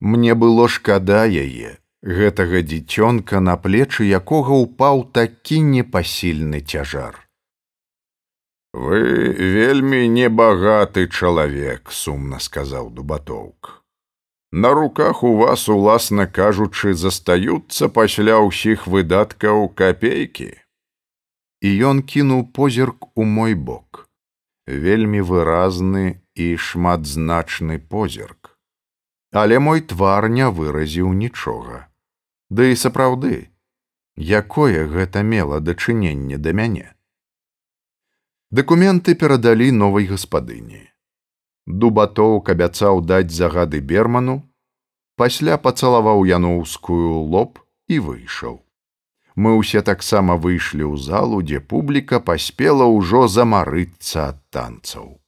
мне было шкада яе гэтага дзіцёнка на плечы якога ўпаў такі непасільны цяжар Вы вельмі небагаты чалавек, сумна сказаў дубатоўк. На руках у вас, уласна кажучы, застаюцца пасля ўсіх выдаткаў капейкі. І ён кінуў позірк у мой бок. Вельмі выразны і шматзначны позірк. Але мой твар не выразіў нічога. Ды і сапраўды, якое гэта мела дачыненне да мяне. Дакументы перадалі новай гаспадыні. Дубатоўк абяцаў даць загады берману, пасля пацалаваў яноўскую лоб і выйшаў. Мы ўсе таксама выйшлі ў залу, дзе публіка паспела ўжо замарыцца ад танцаў.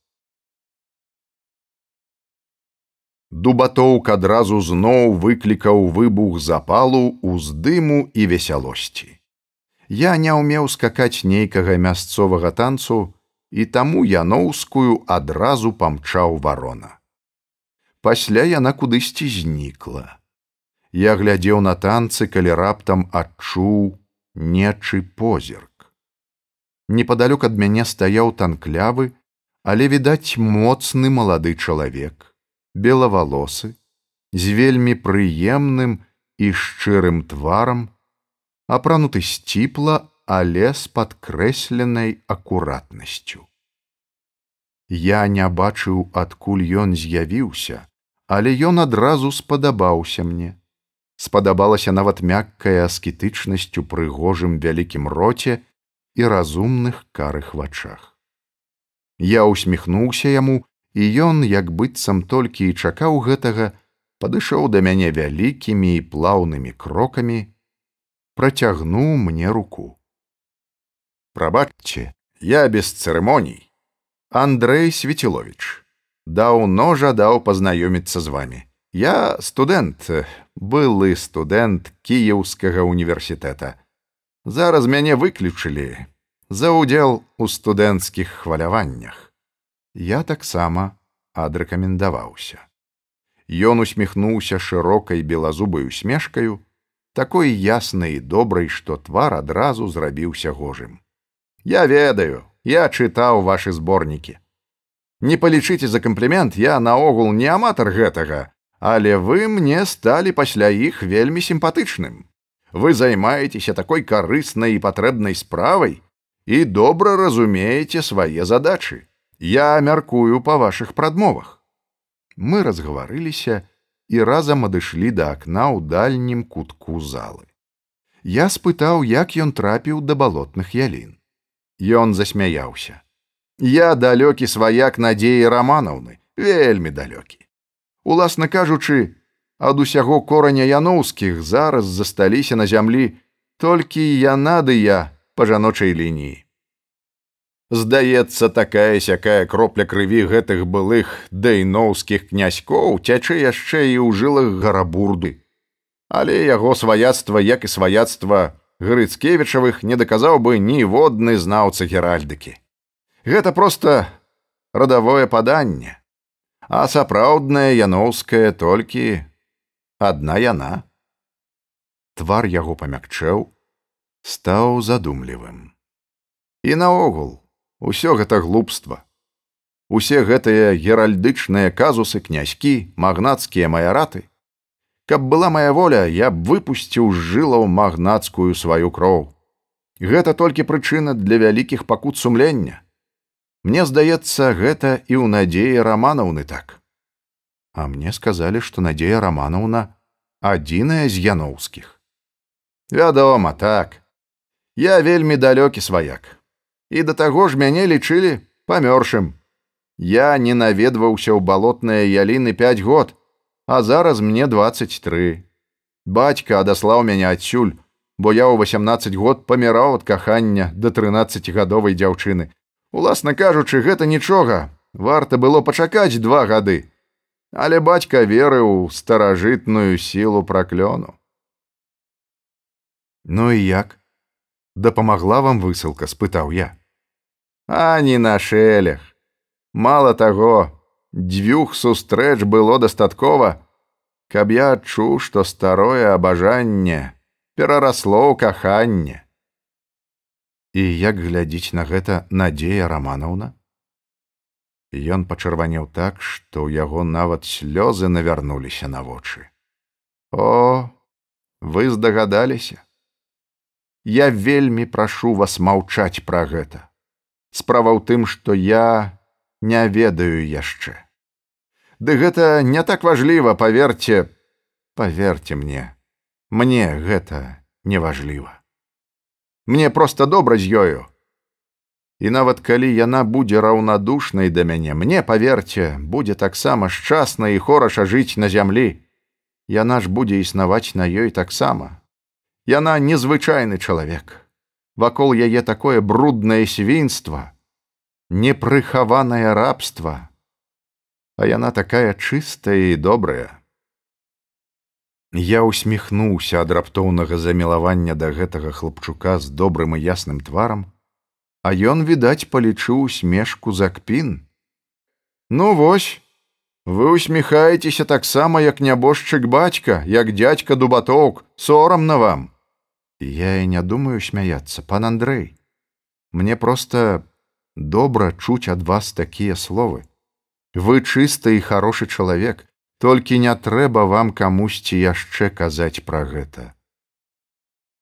Дубатоўк адразу зноў выклікаў выбух запалу, уздыму і весялосці. Я не ўмеў скакаць нейкага мясцовага танцу, і таму яноўскую адразу памчаў варона. Пасля яна кудысьці знікла. Я глядзеў на танцы, калі раптам адчуў нечы позірк. Непадалёк ад мяне стаяў танклявы, але відаць моцны малады чалавек, белавалосы, з вельмі прыемным і шчырым тварам, апрануты сціпла, але з падкрэсленай акуратнасцю. Я не бачыў, адкуль ён з'явіўся, але ён адразу спадабаўся мне. Спадабалася нават мяккая аскетычнасцю прыгожым вялікім роце і разумных карых вачах. Я усміхнуўся яму, і ён, як быццам толькі і чакаў гэтага, падышоў да мяне вялікімі і плаўнымі крокамі, працягнуў мне руку. Прабачце, я без цырымоній. Андрей Свецілович. Даўно жадаў пазнаёміцца з вами. Я студэнт, былы студэнт кіеўскага універсітэта. Зараз мяне выключылі за ўдзел у студэнцкіх хваляваннях. Я таксама адрэкамендаваўся. Ён усміхнуўся шырокай белазубай усмешкаю, такой яснай і добрай, што твар адразу зрабіўся гожым. Я ведаю, я чытаў вашы зборнікі. Не палічыце за камплімент, я наогул не аматар гэтага, але вы мне сталі пасля іх вельмі сімпатычным. Вы займаецеся такой карыснай і патрэбнай справай і добра разумееце свае задачы. Я мяркую па вашых прадмовах. Мы разгаварыліся і разам адышлі да акна ў дальнім кутку залы. Я спытаў, як ён трапіў да балотных ялін. Ён засмяяўся. Я далёкі сваяк надзеі раманаўны, вельмі далёкі. Уласна кажучы, ад усяго кораня яноўскіх зараз засталіся на зямлі толькі яна ды я па жаночай лініі. Здаецца, такая сякая кропля крыві гэтых былых дайноўскіх князькоў цячэ яшчэ і ў жылах гарабурды. Але яго сваяцтва, як і сваяцтва Грыцкевічавых не даказаў бы ніводны знаўца геральдыкі. Гэта проста радавое паданне, а сапраўднае яноўскае толькі адна яна. Твар яго памякчэў, стаў задумлівым. І наогул, усё гэта глупства. Усе гэтыя геральдычныя казусы князькі, магнацкія маяраты. Каб была моя воля, я б выпусціў з жылаў магнацкую сваю кроў. Гэта толькі прычына для вялікіх пакут сумлення. Мне здаецца, гэта і ў надзеі раманаўны так. А мне сказалі, што надзея раманаўна адзіная з яноўскіх. Вядома, так. Я вельмі далёкі сваяк. І да таго ж мяне лічылі памёршым. Я не наведваўся ў балотныя яліны пяць год, а зараз мне 23. Бацька адаслаў мяне адсюль, бо я ў 18 год паміраў ад кахання да 13гадовай дзяўчыны. Уласна кажучы, гэта нічога, варта было пачакаць два гады. Але бацька верыў у старажытную сілу праклёну. Ну і як? Дапамагла вам высылка, спытаў я. А не на шэлях. Мала таго, дзвюх сустрэч было дастаткова, каб я адчуў, што старое абажанне перарасло ў каханне. І як глядзіць на гэта надзея раманаўна? Ён пачырванеў так, што ў яго нават слёзы навярнуліся на вочы. О, вы здагадаліся. Я вельмі прашу вас маўчаць пра гэта. Справа ў тым, што я не ведаю яшчэ. Ды гэта не так важліва, паверце, паверце мне, мне гэта неважліва. Мне проста добра з ёю. І нават калі яна будзе раўнадушнай да мяне, мне паверце, будзе таксама шчасна і хораша жыць на зямлі. Яна ж будзе існаваць на ёй таксама. Яна незвычайны чалавек. Вакол яе такое бруднае свінства, непрыхаванае рабства, а яна такая чыстая і добрая. Я усміхнуўся ад раптоўнага замілавання да гэтага хлапчука з добрым і ясным тварам, а ён, відаць, палічыў смешку за кпін. Ну вось, вы усміхаецеся таксама, як нябожчык бацька, як дядька дубатоўк, сорамна вам. Я і не думаю смяяцца, пан Андрэй. Мне проста добра чуць ад вас такія словы. Вы чысты і хорошы чалавек, толькі не трэба вам камусьці яшчэ казаць пра гэта.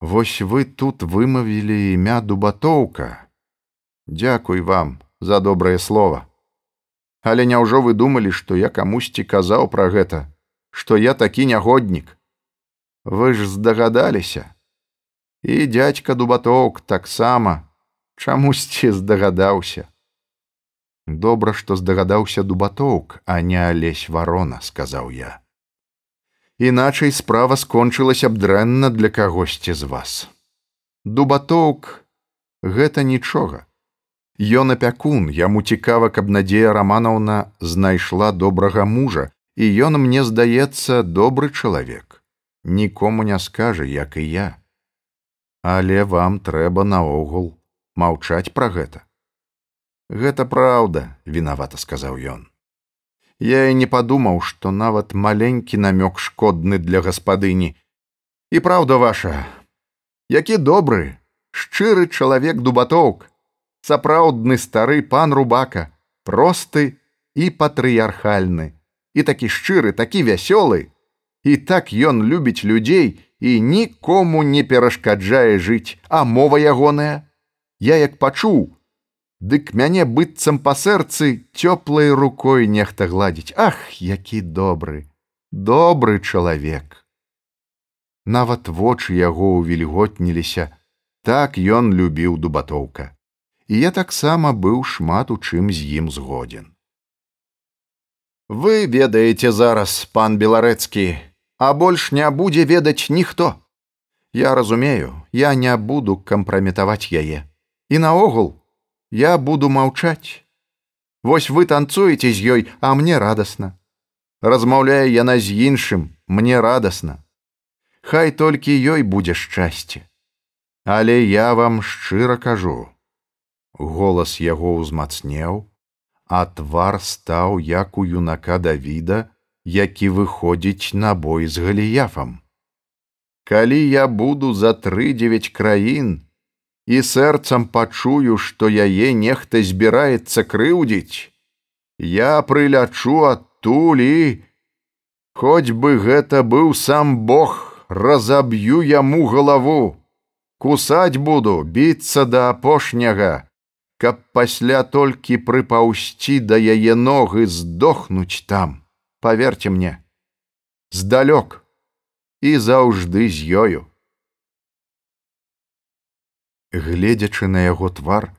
Вось вы тут вымавілі імя дубатоўка. Дякуй вам за добрае слово. Але няўжо вы думалі, што я камусьці казаў пра гэта, што я такі нягоднік. Вы ж здагадаліся. І дядька дубатоўк таксама чамусьці здагадаўся. Добра, што здагадаўся дубатоўк, а не алесь варона, сказаў я. Іначай справа скончылася б дрэнна для кагосьці з вас. Дубатоўк гэта нічога. Ён апякун, яму цікава, каб надзея раманаўна знайшла добрага мужа, і ён мне здаецца добры чалавек. Нікому не скажа, як і я. Але вам трэба наогул маўчаць пра гэта. Гэта праўда, вінавата сказаў ён. Я і не падумаў, што нават маленькі намёк шкодны для гаспадыні. І праўда ваша, які добры, шчыры чалавек дубатоўк, сапраўдны стары пан рубака, просты і патрыярхальны, і такі шчыры, такі вясёлы, і так ён любіць людзей і нікому не перашкаджае жыць, а мова ягоная. Я як пачуў, дык мяне быццам па сэрцы цёплай рукой нехта гладзіць. Ах які добры добры чалавек! Нават вочы яго ўвільготніліся. Так ён любіў дубатоўка. І я таксама быў шмат у чым з ім згодзін. Вы ведаеце зараз пан беларэцкі а больш не будзе ведаць ніхто я разумею я не буду кампраметаваць яе. І наогул я буду маўчаць Вось вы танцуеце з ёй а мне радасна размаўляе яна з іншым мне радасна Хай толькі ёй будзе шчасце. Але я вам шчыра кажу. Голас яго ўзмацнеў, а твар стаў як у юнака Давіда, які выходзіць на бой з галіяфам. Калі я буду за тры дзевяць краін і сэрцам пачую, што яе нехта збіраецца крыўдзіць, я прылячу адтуль і, Хоць бы гэта быў сам Бог, разаб'ю яму галаву, кусаць буду, біцца да апошняга, каб пасля толькі прыпаўсці да яе ног і здохнуць там, поверьте мне, здалёк і заўжды з ёю. Гледзячы на яго твар,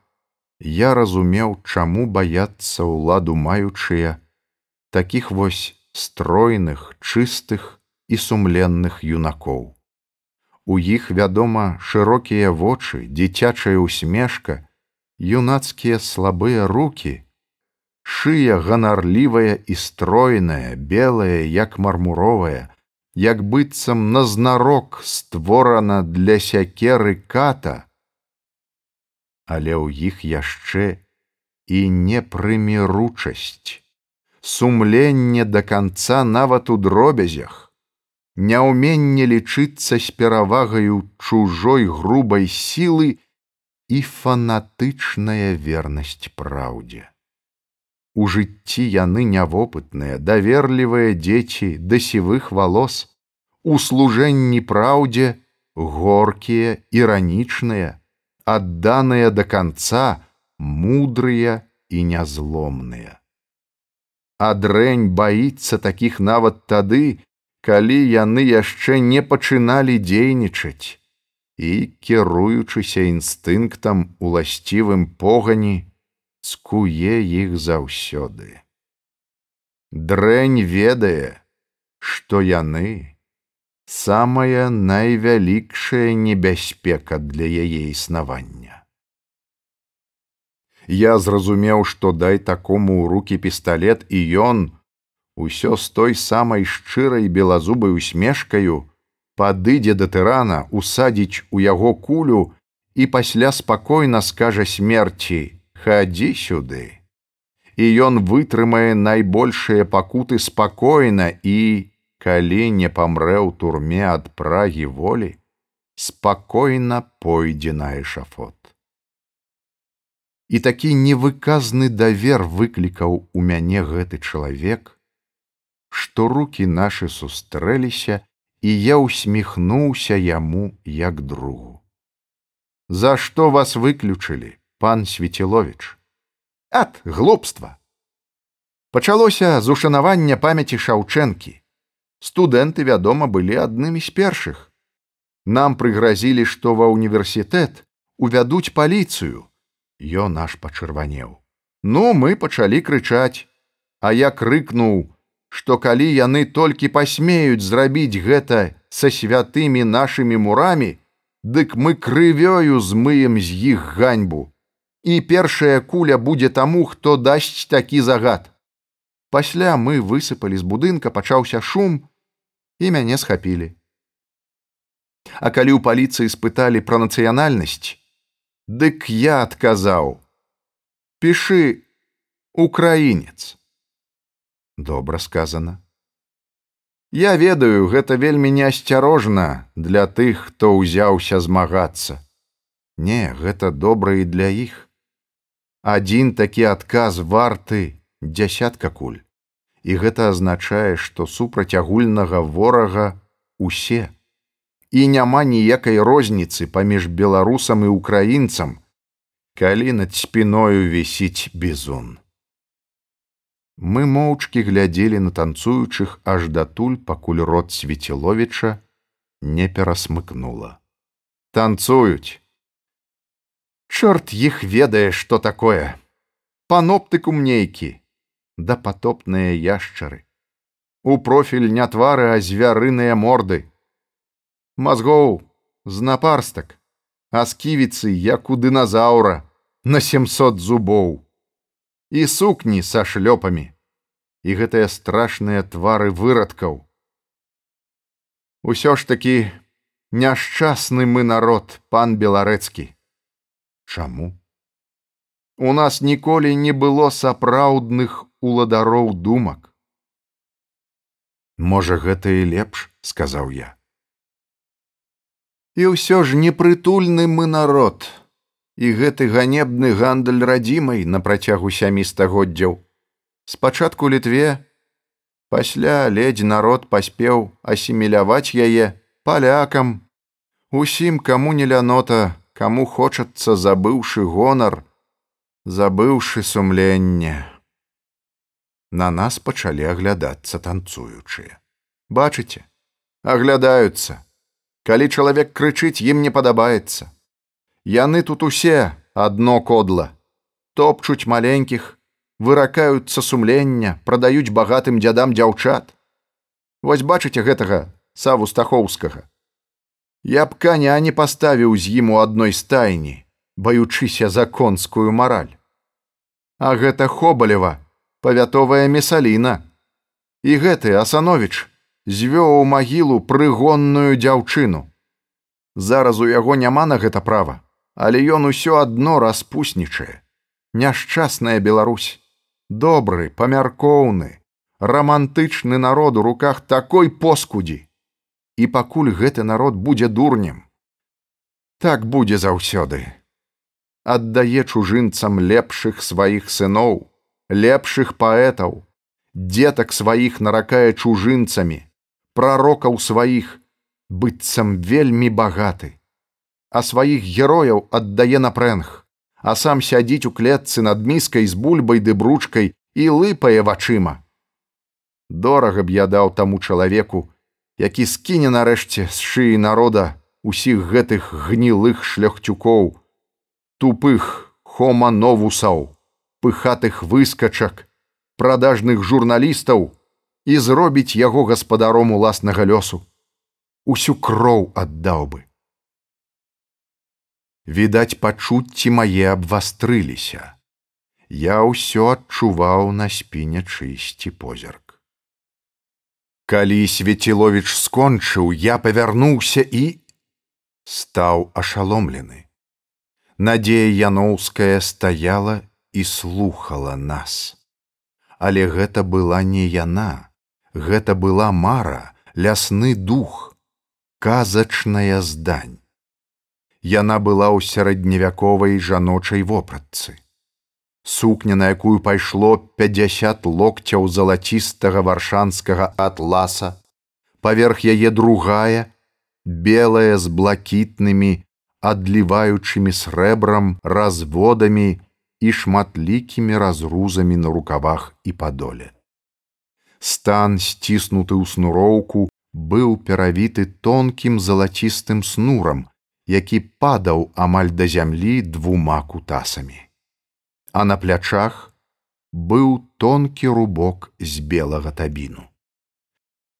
я разумеў, чаму баяцца ўладу маючыя такіх вось стройных, чыстых і сумленных юнакоў. У іх, вядома, шырокія вочы, дзіцячая усмешка, юнацкія слабыя руки, шыя ганарлівая і стройная, белая, як мармуровая, як быццам назнарок створана для сякеры ката, але ў іх яшчэ і непрыміручасць, сумленне да канца нават у дробязях, няўменне лічыцца з перавагаю чужой грубай сілы, і фанатычная вернасць праўдзе. У жыцці яны нявопытныя, даверлівыя дзеці да сівых валос, у служэнні праўдзе горкія, іранічныя, адданыя да канца, мудрыя і нязломныя. Адрэнь баіцца такіх нават тады, калі яны яшчэ не пачыналі дзейнічаць і, кіруючыся інстынктам уласцівым погані, скуе іх заўсёды. Дрэнь ведае, што яны самая найвялікшая небяспека для яе існавання. Я зразумеў, што дай такому ў руки пісталлет і ён, усё з той самай шчырай белазубай усмешкаю, падыдзе да тырана, усадзіць у яго кулю і пасля спакойна скажа смерці: хадзі сюды. І ён вытрымае найбольшыя пакуты спакойна і, калі не памрэ ў турме ад прагі волі, спакойна пойдзе на эшафот. І такі невыказны давер выклікаў у мяне гэты чалавек, што руки нашы сустрэліся і я усміхнуўся яму як другу. За што вас выключылі, пан Свецелович? Ад глупства. Пачалося з ушанавання памяці шаўчэнкі. Студэнты, вядома, былі аднымі з першых. Нам прыгразілі, што ва ўніверсітэт увядуць паліцыю. Ё наш пачырванеў. Ну, мы пачалі крычаць, а я крыкнуў: што калі яны толькі пасмеюць зрабіць гэта са святымі нашымі мурамі, дык мы крывёю змыем з іх ганьбу. І першая куля будзе таму, хто дасць такі загад. Пасля мы высыпалі з будынка, пачаўся шум і мяне схапілі. А калі ў паліцыі спыталі пра нацыянальнасць, дык я адказаў: « Пішы украінец добра сказано я ведаю гэта вельмі неасцярожна для тых хто ўзяўся змагацца не гэта добра і для іх адзін такі адказ варты дзясятка куль і гэта азначае што супраць агульнага ворага усе і няма ніякай розніцы паміж беларусам і украінцам калі над спіною вісіць бізун Мы моўчкі глядзелі на танцуючых аж датуль, пакуль рот свецеловіча не перасмыкнула. Танцуюць. Чорт іх ведае, што такое. Паноптыку мнейкі, да патопныя яшчары. У профіль не твары, а звярыныя морды. Мазгоў з напарстак, а сківіцы, як у дыназаўра, на 700 зубоў і сукні са шлёпамі і гэтыя страшныя твары вырадкаў. Усё ж такі няшчасны мы народ, пан беларэцкі. Чаму? У нас ніколі не было сапраўдных уладароў думак. Можа, гэта і лепш, сказаў я. І ўсё ж непрытульны мы народ, і гэты ганебны гандаль радзімай на працягу сямі стагоддзяў. Спачатку літве, пасля ледзь народ паспеў асіміляваць яе палякам, усім каму не лянота, каму хочацца забыўшы гонар, забыўшы сумленне. На нас пачалі аглядацца танцуючыя. Бачыце, аглядаюцца. Калі чалавек крычыць, ім не падабаецца. Яны тут усе адно кодла, топчуць маленькіх, выракаюцца сумлення, прадаюць багатым дзядам дзяўчат. Вось бачыце гэтага саву стахоўскага. Я б каня не паставіў з ім у адной стайні, баючыся за конскую мараль. А гэта хобалева, павятовая месаліна. І гэты асановіч звёў у магілу прыгонную дзяўчыну. Зараз у яго няма на гэта права, але ён усё адно распуснічае. Няшчасная Беларусь, добры, памяркоўны, рамантычны народ у руках такой поскудзі. І пакуль гэты народ будзе дурнем. Так будзе заўсёды. Аддае чужынцам лепшых сваіх сыноў, лепшых паэтаў, дзетак сваіх наракае чужынцамі, прарокаў сваіх, быццам вельмі багаты, а сваіх герояў аддае на прэнг, а сам сядзіць у клетцы над міскай з бульбай ды бручкай і лыпае вачыма. Дорага б я даў таму чалавеку, які скіне нарэшце з шыі народа усіх гэтых гнілых шляхцюкоў, тупых хома новусаў, пыхатых выскачак, продажных журналістаў і зробіць яго гаспадаром уласнага лёсу. Усю кроў аддаў бы. Відаць, пачуцці мае абвастрыліся. Я ўсё адчуваў на спіне чысці позірк. Калі свеціловіч скончыў, я павярнуўся і стаў ашаломлены. Надзея Яноўская стаяла і слухала нас. Але гэта была не яна, гэта была мара, лясны дух, казачная здань. Яна была ў сярэдневяковай жаночай вопратцы. Сукня, на якую пайшло 50 локцяў залацістага варшанскага атласа, паверх яе другая, белая з блакітнымі, адліваючымі срэбрам разводамі і шматлікімі разрузамі на рукавах і падоле. Стан, сціснуты ў снуроўку, быў перавіты тонкім залацістым снурам, які падаў амаль да зямлі двума кутасамі. А на плячах быў тонкі рубок з белага табіну.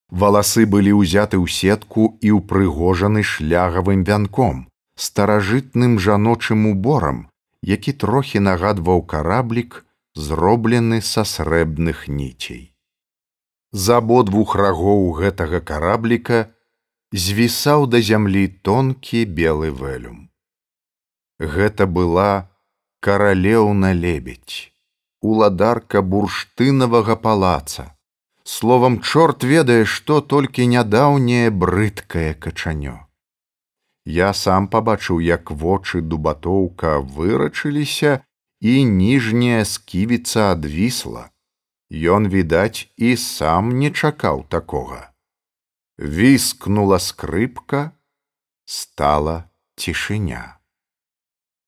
Валасы былі ўзяты ў сетку і ўпрыгожаны шлягавым вянком, старажытным жаночым уборам, які трохі нагадваў караблік, зроблены са срэбных ніцей. За абодвух рагоў гэтага карабліка звісаў да зямлі тонкі белы вэлюм. Гэта была каралеўна лебедь, уладарка бурштынавага палаца. Словам, чорт ведае, што толькі нядаўняе брыдкае качанё. Я сам пабачыў, як вочы дубатоўка вырачыліся і ніжняя сківіца адвісла. Ён, відаць, і сам не чакаў такога. Віскнула скрыпка, стала цішыня.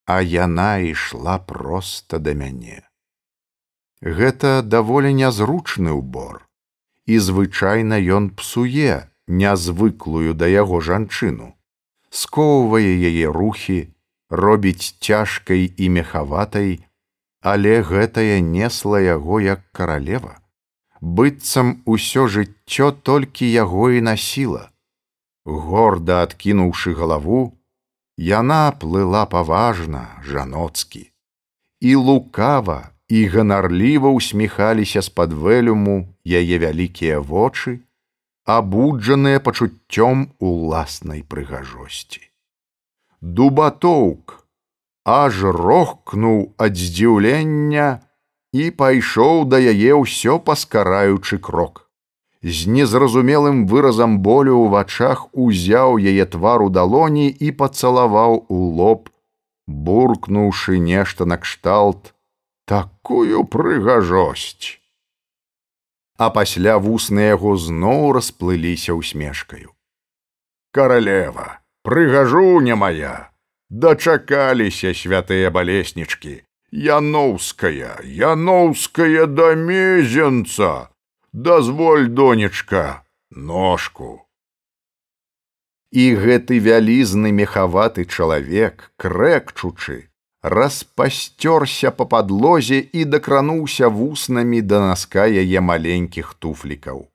А яна ішла проста да мяне. Гэта даволі нязручны ўбор, і звычайна ён псуе нязвыклую да яго жанчыну скоўвае яе рухі, робіць цяжкай і мехаватай, але гэтае несла яго як каралева. быццам усё жыццё толькі яго і насіла. Горда адкінуўшы галаву, яна плыла паважна, жаноцкі. І лукава і ганарліва ўсміхаліся з-пад вэлюму яе вялікія вочы, абуджаныя пачуццём уласнай прыгажосці. Дубатоўк, аж рохкнуў ад здзіўлення і пайшоў да яе ўсё паскараючы крок. З незразумелым выразам болю ў вачах узяў яе твару далоні і пацалаваў у лоб, буркнуўшы нешта накшталт такую прыгажосць. А пасля вусны яго зноў расплыліся усмешкаю. Каралева, прыгажуня моя, дачакаліся святыя балеснічкі, Яноўская, Яноўская да мезенца, дазволь донечка ножку. І гэты вялізны мехаваты чалавек крэкчучы распасцёрся па падлозе і дакрануўся вуснамі да наска яе маленькіх туфлікаў.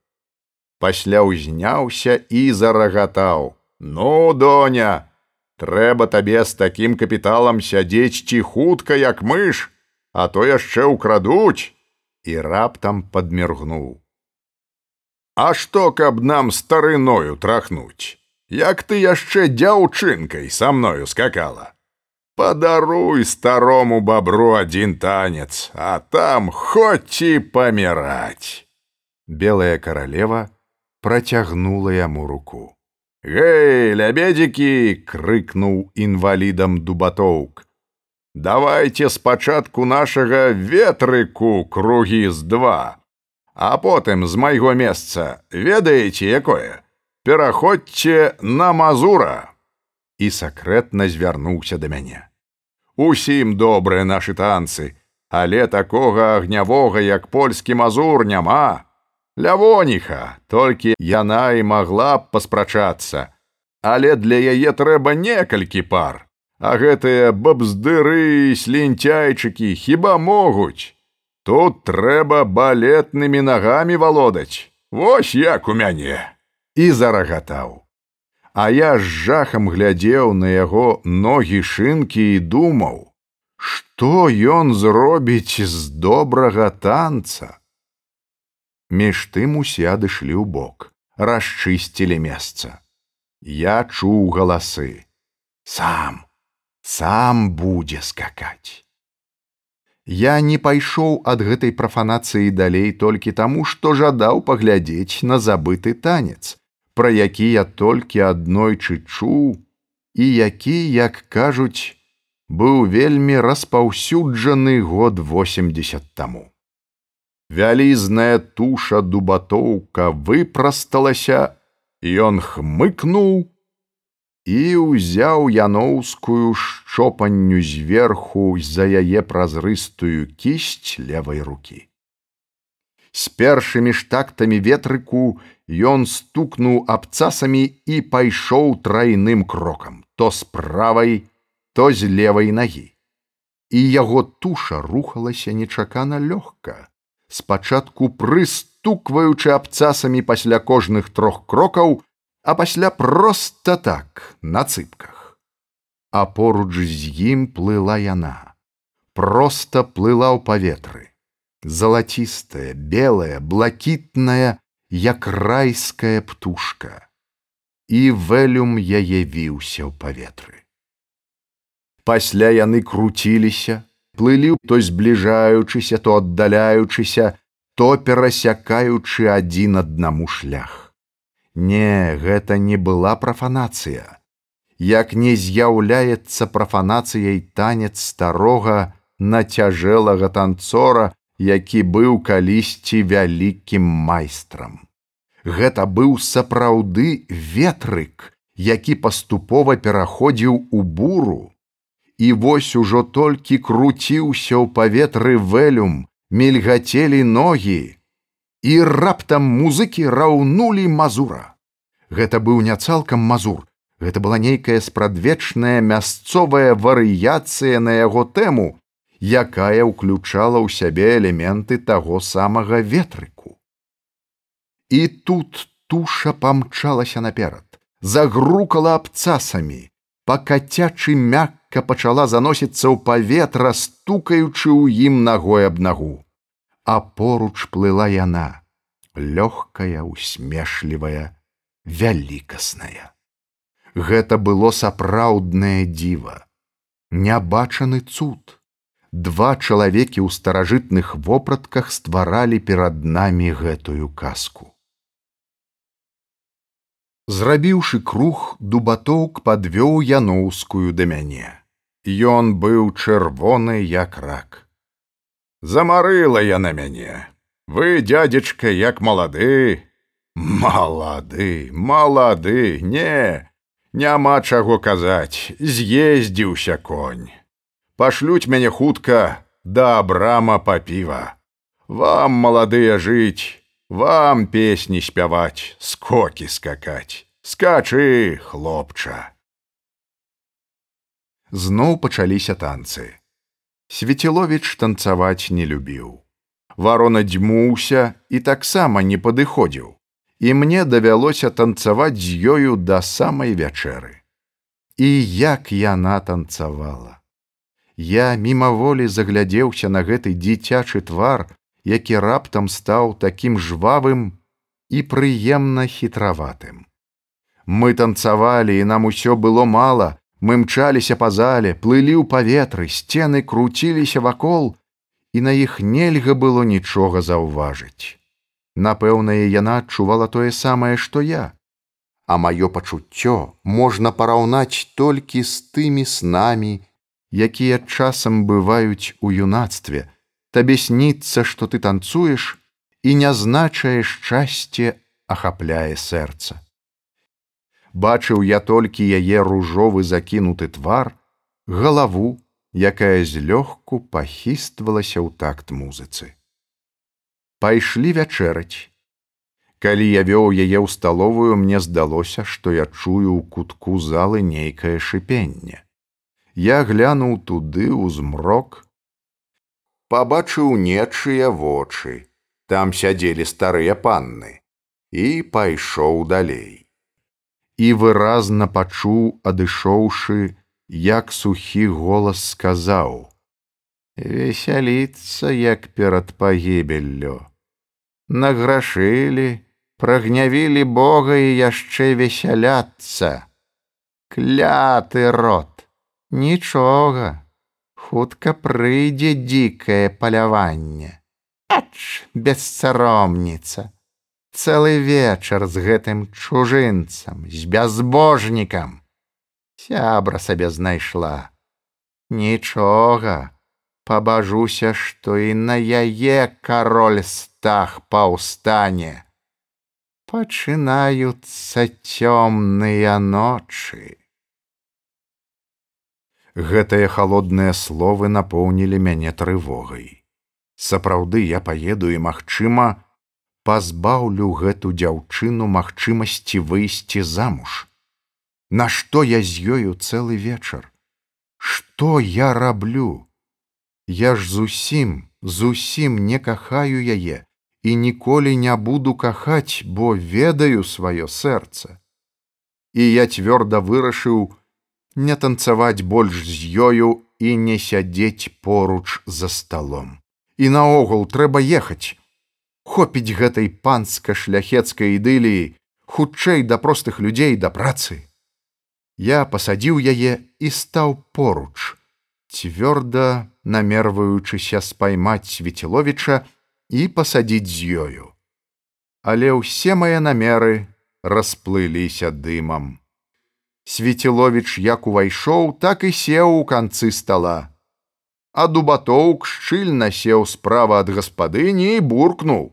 Пасля ўзняўся і зарагатаў. Ну доня трэба табе з такім капіталам сядзець ці хутка як мыш а то яшчэ ўкрадуць і раптам падміргнуў А што, каб нам старыною трахнуць, Як ты яшчэ дзяўчынкай са мною скакала. Падаруй старому бабру адзін танец, а там хоць і паміраць. Белая каралева працягнула яму руку. Гэй, лябедзікі! — крыкнуў інвалідам дубатоўк. Давайте спачатку нашага ветрыку кругі з два а потым з майго месца ведаеце якое? Пераходзьце на мазура. І сакрэтна звярнуўся да мяне. Усім добрыя нашы танцы але такога агнявога як польскі мазур няма. Лявоніха толькі яна і магла б паспрачацца. Але для яе трэба некалькі пар. А гэтыя бабздыры слінцяйчыкі хіба могуць Тут трэба балетнымі нагамі валодаць. Вось як у мяне і зарагатаў. А я з жахам глядзеў на яго ногі шынкі і думаў, што ён зробіць з добрага танца. Між тым усе адышлі ў бок, расчысцілі месца. Я чуў галасы: сам, сам будзе скакаць. Я не пайшоў ад гэтай прафанацыі далей толькі таму, што жадаў паглядзець на забыты танец, пра які я толькі аднойчы чуў і які, як кажуць, быў вельмі распаўсюджаны год 80 таму. Вялізная туша дубатоўка выпрасталася, ён хмыкнуў, і ўзяў яноўскую шчопанню зверху за яе празрыстую кісць левой руки. З першымі ж тактамі ветрыку ён стукнуў абцасамі і пайшоў трайным крокам, то з правай, то з левой нагі. І яго туша рухалася нечакана лёгка, спачатку прыстукваючы абцасамі пасля кожных трох крокаў, а пасля просто так на цыпках. А поруч з ім плыла яна, просто плыла ў паветры, залацістая, белая, блакітная, як райская птушка, і вэлюм яе віўся ў паветры. Пасля яны круціліся, плылі то збліжаючыся, то аддаляючыся, то перасякаючы адзін аднаму шлях. Не, гэта не была прафанацыя. Як не з'яўляецца прафанацыяй танец старога нацяжэлага танцора, які быў калісьці вялікім майстрам. Гэта быў сапраўды ветрык, які паступова пераходзіў у буру. І вось ужо толькі круціўся ў паветры вэлюм, мільгацелі ногі, і раптам музыкі раўнулі мазура. Гэта быў не цалкам мазур, гэта была нейкая спрадвечная мясцовая варыяцыя на яго тэму, якая ўключала ў сябе элементы таго самага ветрыку. І тут туша памчалася наперад, загрукала абцасамі, пакацячы мякка пачала заносіцца ў паветра, стукаючы ў ім нагой аб нагу а поруч плыла яна, лёгкая, усмешлівая, вялікасная. Гэта было сапраўднае дзіва. нябачаны цуд. Два чалавекі ў старажытных вопратках стваралі перад намі гэтую казку. Зрабіўшы круг, дубатоўк падвёў яноўскую да мяне. Ён быў чырвоны як рак. Замарыла я на мяне. Вы, дядзечка, як малады, малады, малады, не, няма чаго казаць, з'ездзіўся конь. Пашлюць мяне хутка да абрама па піва. Вам маладыя жыць, вам песні спяваць, скокі скакаць. Скачы, хлопча. Зноў пачаліся танцы. Свецеловіч танцаваць не любіў. Варона дзьмуўся і таксама не падыходзіў і мне давялося танцаваць з ёю да самай вячэры. І як яна танцавала. Я мімаволі заглядзеўся на гэты дзіцячы твар, які раптам стаў такім жвавым і прыемна хітраватым. Мы танцавалі, і нам усё было мала, мы мчаліся па зале, плылі ў паветры, сцены круціліся вакол, і на іх нельга было нічога заўважыць. Напэўнае, яна адчувала тое самае, што я. А маё пачуццё можна параўнаць толькі з тымі снамі, якія часам бываюць у юнацтве. Табе сніцца, што ты танцуеш і нязначае шчасце ахапляе сэрца. Бачыў я толькі яе ружовы закінуты твар, галаву, якая злёгку пахіствалася ў такт музыцы пайшлі вячэраць. Калі я вёў яе ў сталовую, мне здалося, што я чую ў кутку залы нейкае шыпенне. Я глянуў туды ў змрок, пабачыў нечыя вочы, там сядзелі старыя панны і пайшоў далей. І выразна пачуў, адышоўшы, як сухі голас сказаў: « Весяліцца, як перад пагібеллю награшылі, прагнявілі Бога і яшчэ весяляцца. Кляты рот, нічога, хутка прыйдзе дзікае паляванне. Ач, бесцаромніца, цэлы вечар з гэтым чужынцам, з бязбожнікам. Сябра сабе знайшла. Нічога, пабажуся, што і на яе кароль хвастах паўстане. Пачынаюцца цёмныя ночы. Гэтыя халодныя словы напоўнілі мяне трывогай. Сапраўды я паеду і, магчыма, пазбаўлю гэту дзяўчыну магчымасці выйсці замуж. Нашто я з ёю цэлы вечар? Што я раблю? Я ж зусім, зусім не кахаю яе, і ніколі не буду кахаць, бо ведаю сваё сэрца. І я цвёрда вырашыў не танцаваць больш з ёю і не сядзець поруч за сталом. І наогул трэба ехаць. Хопіць гэтай панска-шляхецкай ідыліі, хутчэй да простых людзей да працы. Я пасадзіў яе і стаў поруч, цвёрда намерваючыся спаймаць свецеловіча, і пасадзіць з ёю. Але ўсе мае намеры расплыліся дымам. Свецеловіч як увайшоў, так і сеў у канцы стала. А дубатоўк шчыльна сеў справа ад гаспадыні і буркнуў: «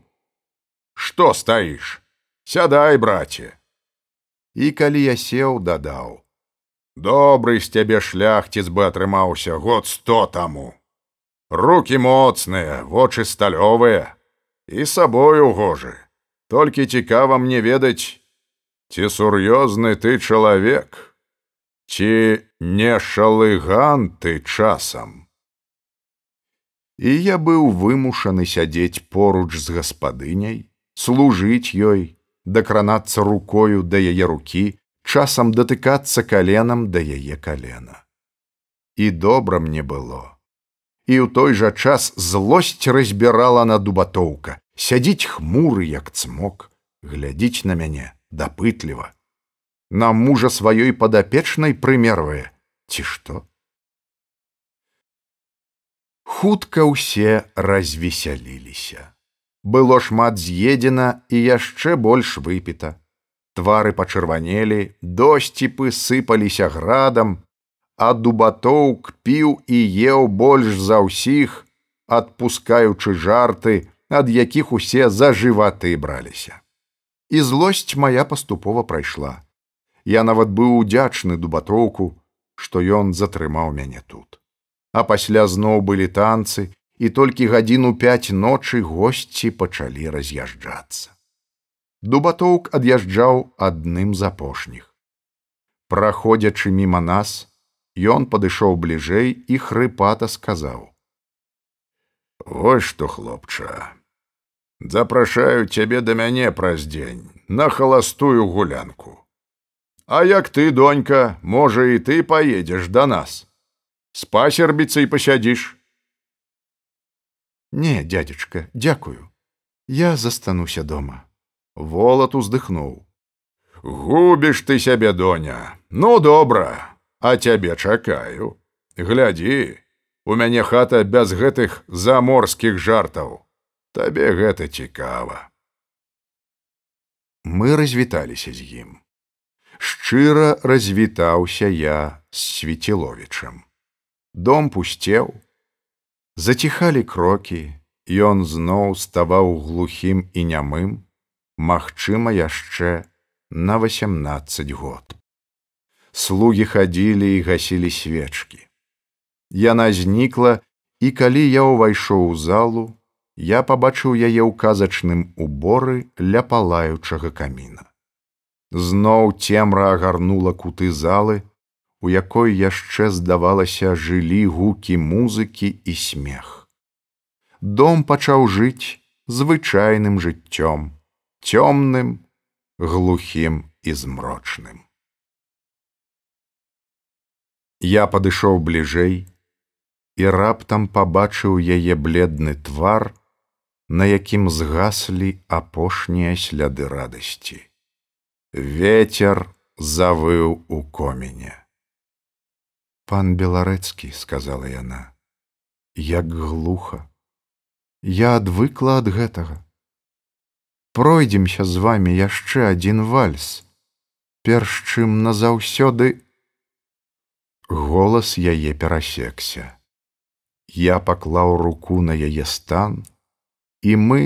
Што стаіш? Сядай, браце. І калі я сеў, дадаў: « Добры з цябе шляхціц бы атрымаўся год сто таму. Руки моцныя вочы сталёвыя. І сабою гожы толькі цікава мне ведаць ці сур'ёзны ты чалавек ці не шалыган ты часам. І я быў вымушаны сядзець поруч з гаспадыняй служыць ёй дакранацца рукою да яе рукі часам датыкацца каленам да яе калена. І добра мне было. І ў той жа час злосць разбірала на дубатоўка сядзіць хмуры як цмок глядзіць на мяне дапытліва. На мужа сваёй падапечнай прымервае. Ці што? Хутка ўсе развесяліліся. Было шмат з'едзена і яшчэ больш выпіта. Твары пачырванелі, досціпы сыпаліся градам, а дубатоўк піў і еў больш за ўсіх, адпускаючы жарты, ад якіх усе за жываты браліся. І злосць моя паступова прайшла. Я нават быў удзячны дубатоўку, што ён затрымаў мяне тут. А пасля зноў былі танцы, і толькі гадзіну пяць ночы госці пачалі раз'язджацца. Дубатоўк ад'язджаў адным з апошніх. Праходзячы міма нас, ён падышоў бліжэй і хрыпата сказаў: « Вось што хлопча, запрашаю цябе да мяне праз дзень на халастую гулянку. А як ты, донька, можа і ты поедзеш да нас. С пасербіцай пасядзіш. Не, дядзечка, дзякую. Я застануся дома. Волат уздыхнуў. Губіш ты сябе, доня. Ну добра, а цябе чакаю. Глядзі, у мяне хата без гэтых заморскіх жартаў табе гэта цікава мы развіталіся з ім шчыра развітаўся я з свеціловічам дом пусцеў заціхалі крокі ён зноў ставаў глухім і нямым магчыма яшчэ на восемнадцать год слугі хадзілі і гасілі свечкі яна знікла і калі я ўвайшоў у залу я пабачыў яе ў казачным уборы ля палаючага каміна. Зноў цемра агарнула куты залы, у якой яшчэ здавалася жылі гукі музыкі і смех. Дом пачаў жыць звычайным жыццём, цёмным, глухім і змрочным. Я падышоў бліжэй і раптам пабачыў яе бледны твар, на якім згаслі апошнія сляды радасці. Вецер завыў у комене. Пан беларэцкі сказала яна, як глуха, я адвыкла ад гэтага. Пройдземся з вами яшчэ адзін вальс, перш чым назаўсёды голас яе перасекся. Я паклаў руку на яе стан, і мы,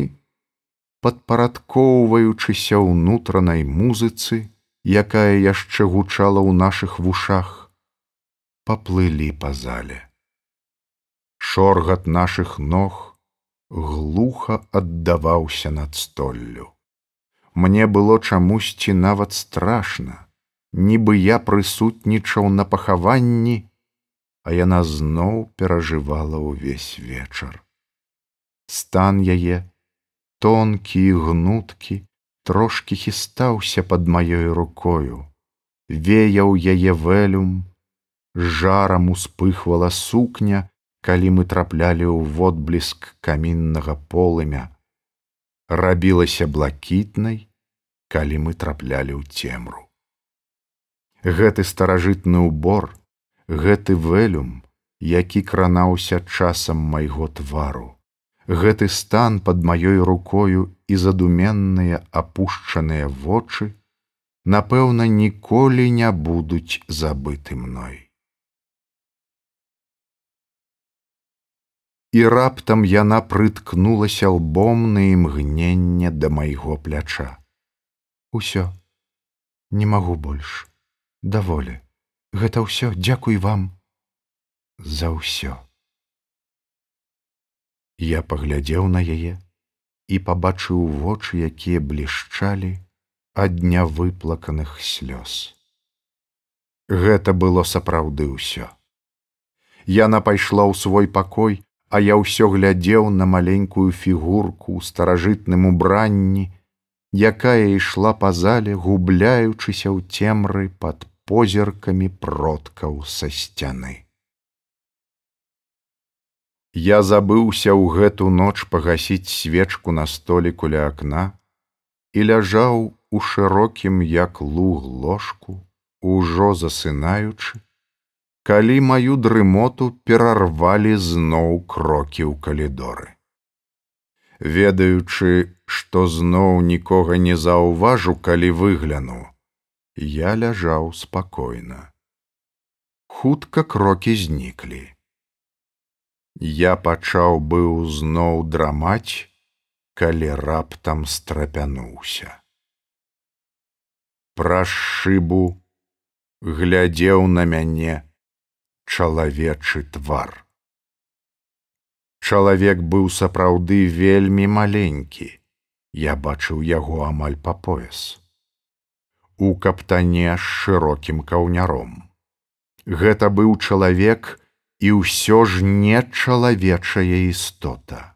падпарадкоўваючыся ўнутранай музыцы, якая яшчэ гучала ў нашых вушах, паплылі па зале. Шоргат нашых ног глуха аддаваўся над столлю. Мне было чамусьці нават страшна, нібы я прысутнічаў на пахаванні, а яна зноў перажывала ўвесь вечар стан яе тонкі і гнуткі трошки хістаўся под маёй рукою веяў яе вэлюм жарам успыхвала сукня калі мы траплялі ў водбліск каміннага полымя. Рабілася блакітнай калі мы траплялі ў цемру. Гэты старажытны ўбор гэты вэлюм які кранаўся часам майго твару. Гэты стан под маёй рукою і задуменныя апушчаныя вочы напэўна ніколі не будуць забыты мной і раптам яна прыткнулася лбом на імгненне да майго пляча. Усё. Не магу больш. Даволі гэта ўсё. Дзякуй вам за ўсё Я паглядзеў на яе і пабачыў вочы, якія блішчалі ад дня выплаканых слёз. Гэта было сапраўды ўсё. Яна пайшла ў свой пакой, а я ўсё глядзеў на маленькую фігурку ў старажытным убранні, якая ішла па зале, губляючыся ў цемры пад позіркамі продкаў са сцяны. Я забыўся ў гэту ноч пагасіць свечку на століку ля акна і ляжаў у шырокім як луг ложку, ужо засынаючы, калі маю дрымоту перарвалі зноў крокі ў калідоры. Ведаючы, што зноў нікога не заўважу, калі выгляну, я ляжаў спакойна. Хутка крокі зніклі. Я пачаў быў зноў драмаць, калі раптам страпянуўся. Праз шыбу глядзеў на мяне, чалавечы твар. Чалавек быў сапраўды вельмі маленькі. Я бачыў яго амаль па пояс. У каптане з шырокім каўняром. Гэта быў чалавек і ўсё ж не чалавечая істота.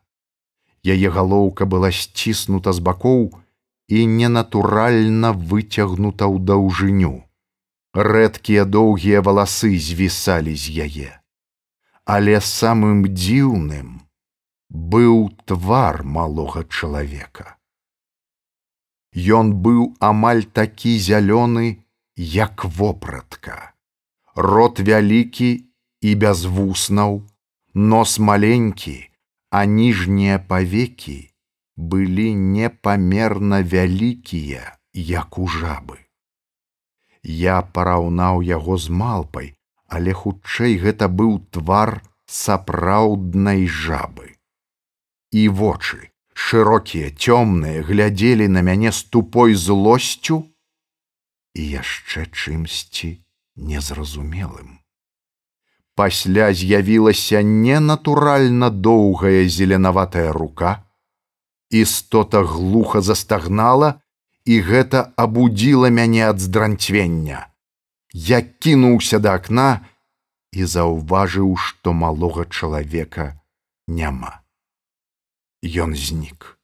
Яе галоўка была сціснута з бакоў і ненатуральна выцягнута ў даўжыню рэдкія доўгія валасы звісалі з яе. Але самым дзіўным быў твар малога чалавека. Ён быў амаль такі зялёны, як вопратка. Рот вялікі і без вуснаў, нос маленькі, а ніжнія павекі былі непамерна вялікія, як у жабы. Я параўнаў яго з малпай, але хутчэй гэта быў твар сапраўднай жабы. І вочы, шырокія, цёмныя, глядзелі на мяне з тупой злосцю і яшчэ чымсьці незразумелым. Пасля з'явілася ненатуральна доўгая зеленаватая рука, істота глуха застагнала, і гэта абудзіла мяне ад здранцвення. Я кінуўся да акна і заўважыў, што малога чалавека няма. Ён знік.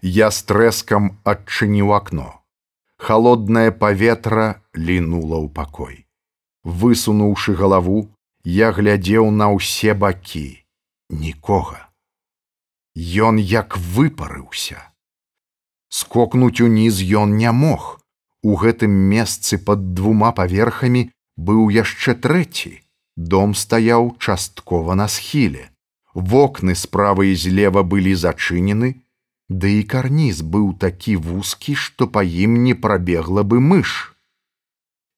Я з трэскам адчыніў акно. Халоднае паветра лінула ў пакой. Высунуўшы галаву, я глядзеў на ўсе бакі, нікога. Ён як выпарыўся скокнуць уніз ён не мог. У гэтым месцы пад двума паверхамі быў яшчэ трэці. Дом стаяў часткова на схіле. Вокны справа і злева былі зачынены, Ды і карніз быў такі вузкі, што па ім не прабегла бы мыш.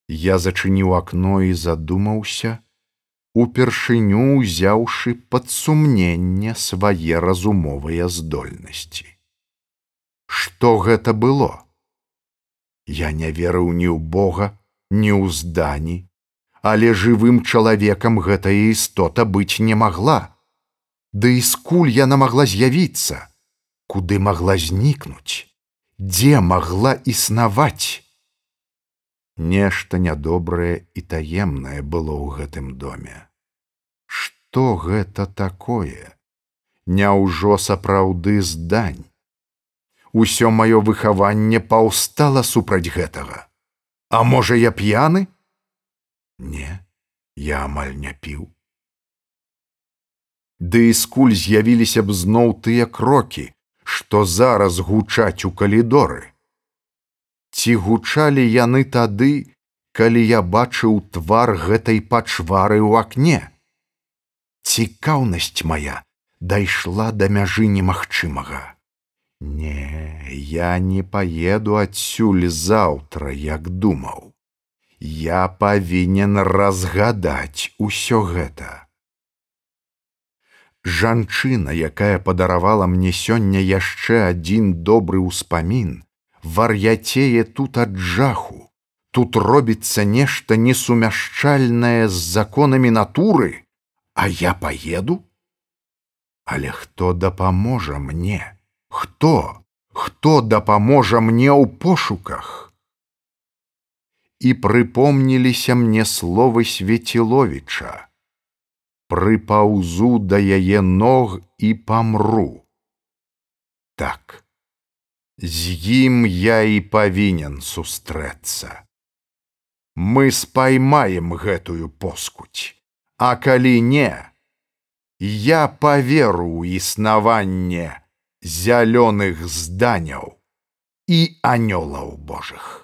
Я зачыніў акно і задумаўся, упершыню ўзяўшы пад сумненне свае разумовыя здольнасці што гэта было. Я не верыў ні ў Бога, ні ў здані, але жывым чалавекам гэтая істота быць не магла. Ды і скуль яна магла з'явіцца, куды магла знікнуць, дзе магла існаваць. Нешта нядобрае і таемнае было ў гэтым доме. Што гэта такое? Няўжо сапраўды здань? Усё маё выхаванне паўстала супраць гэтага. А можа я п'яны? Не, я амаль не піў. Ды і скуль з'явіліся б зноў тыя крокі, што зараз гучаць у калідоры. Ці гучалі яны тады, калі я бачыў твар гэтай пачвары ў акне. Цікаўнасць моя дайшла да мяжы немагчымага. Не, я не поеду адсюль заўтра, як думаў. Я павінен разгадаць усё гэта. Жанчына, якая падаравала мне сёння яшчэ адзін добры ўспамін, вар'яцее тут ад жаху. Тут робіцца нешта несумяшчальнае з законамі натуры, а я поеду? Але хто дапаможа мне? Хто, хто дапаможа мне ў пошуках? І прыпомніліся мне словы свеціловіча: Прыпаўзу да яе ног і памру. Так, з ім я і павінен сустрэцца. Мы спаймаем гэтую поскуць, А калі не, я паверу ў існаванне, зялёных зданяў і анёлаў Божых.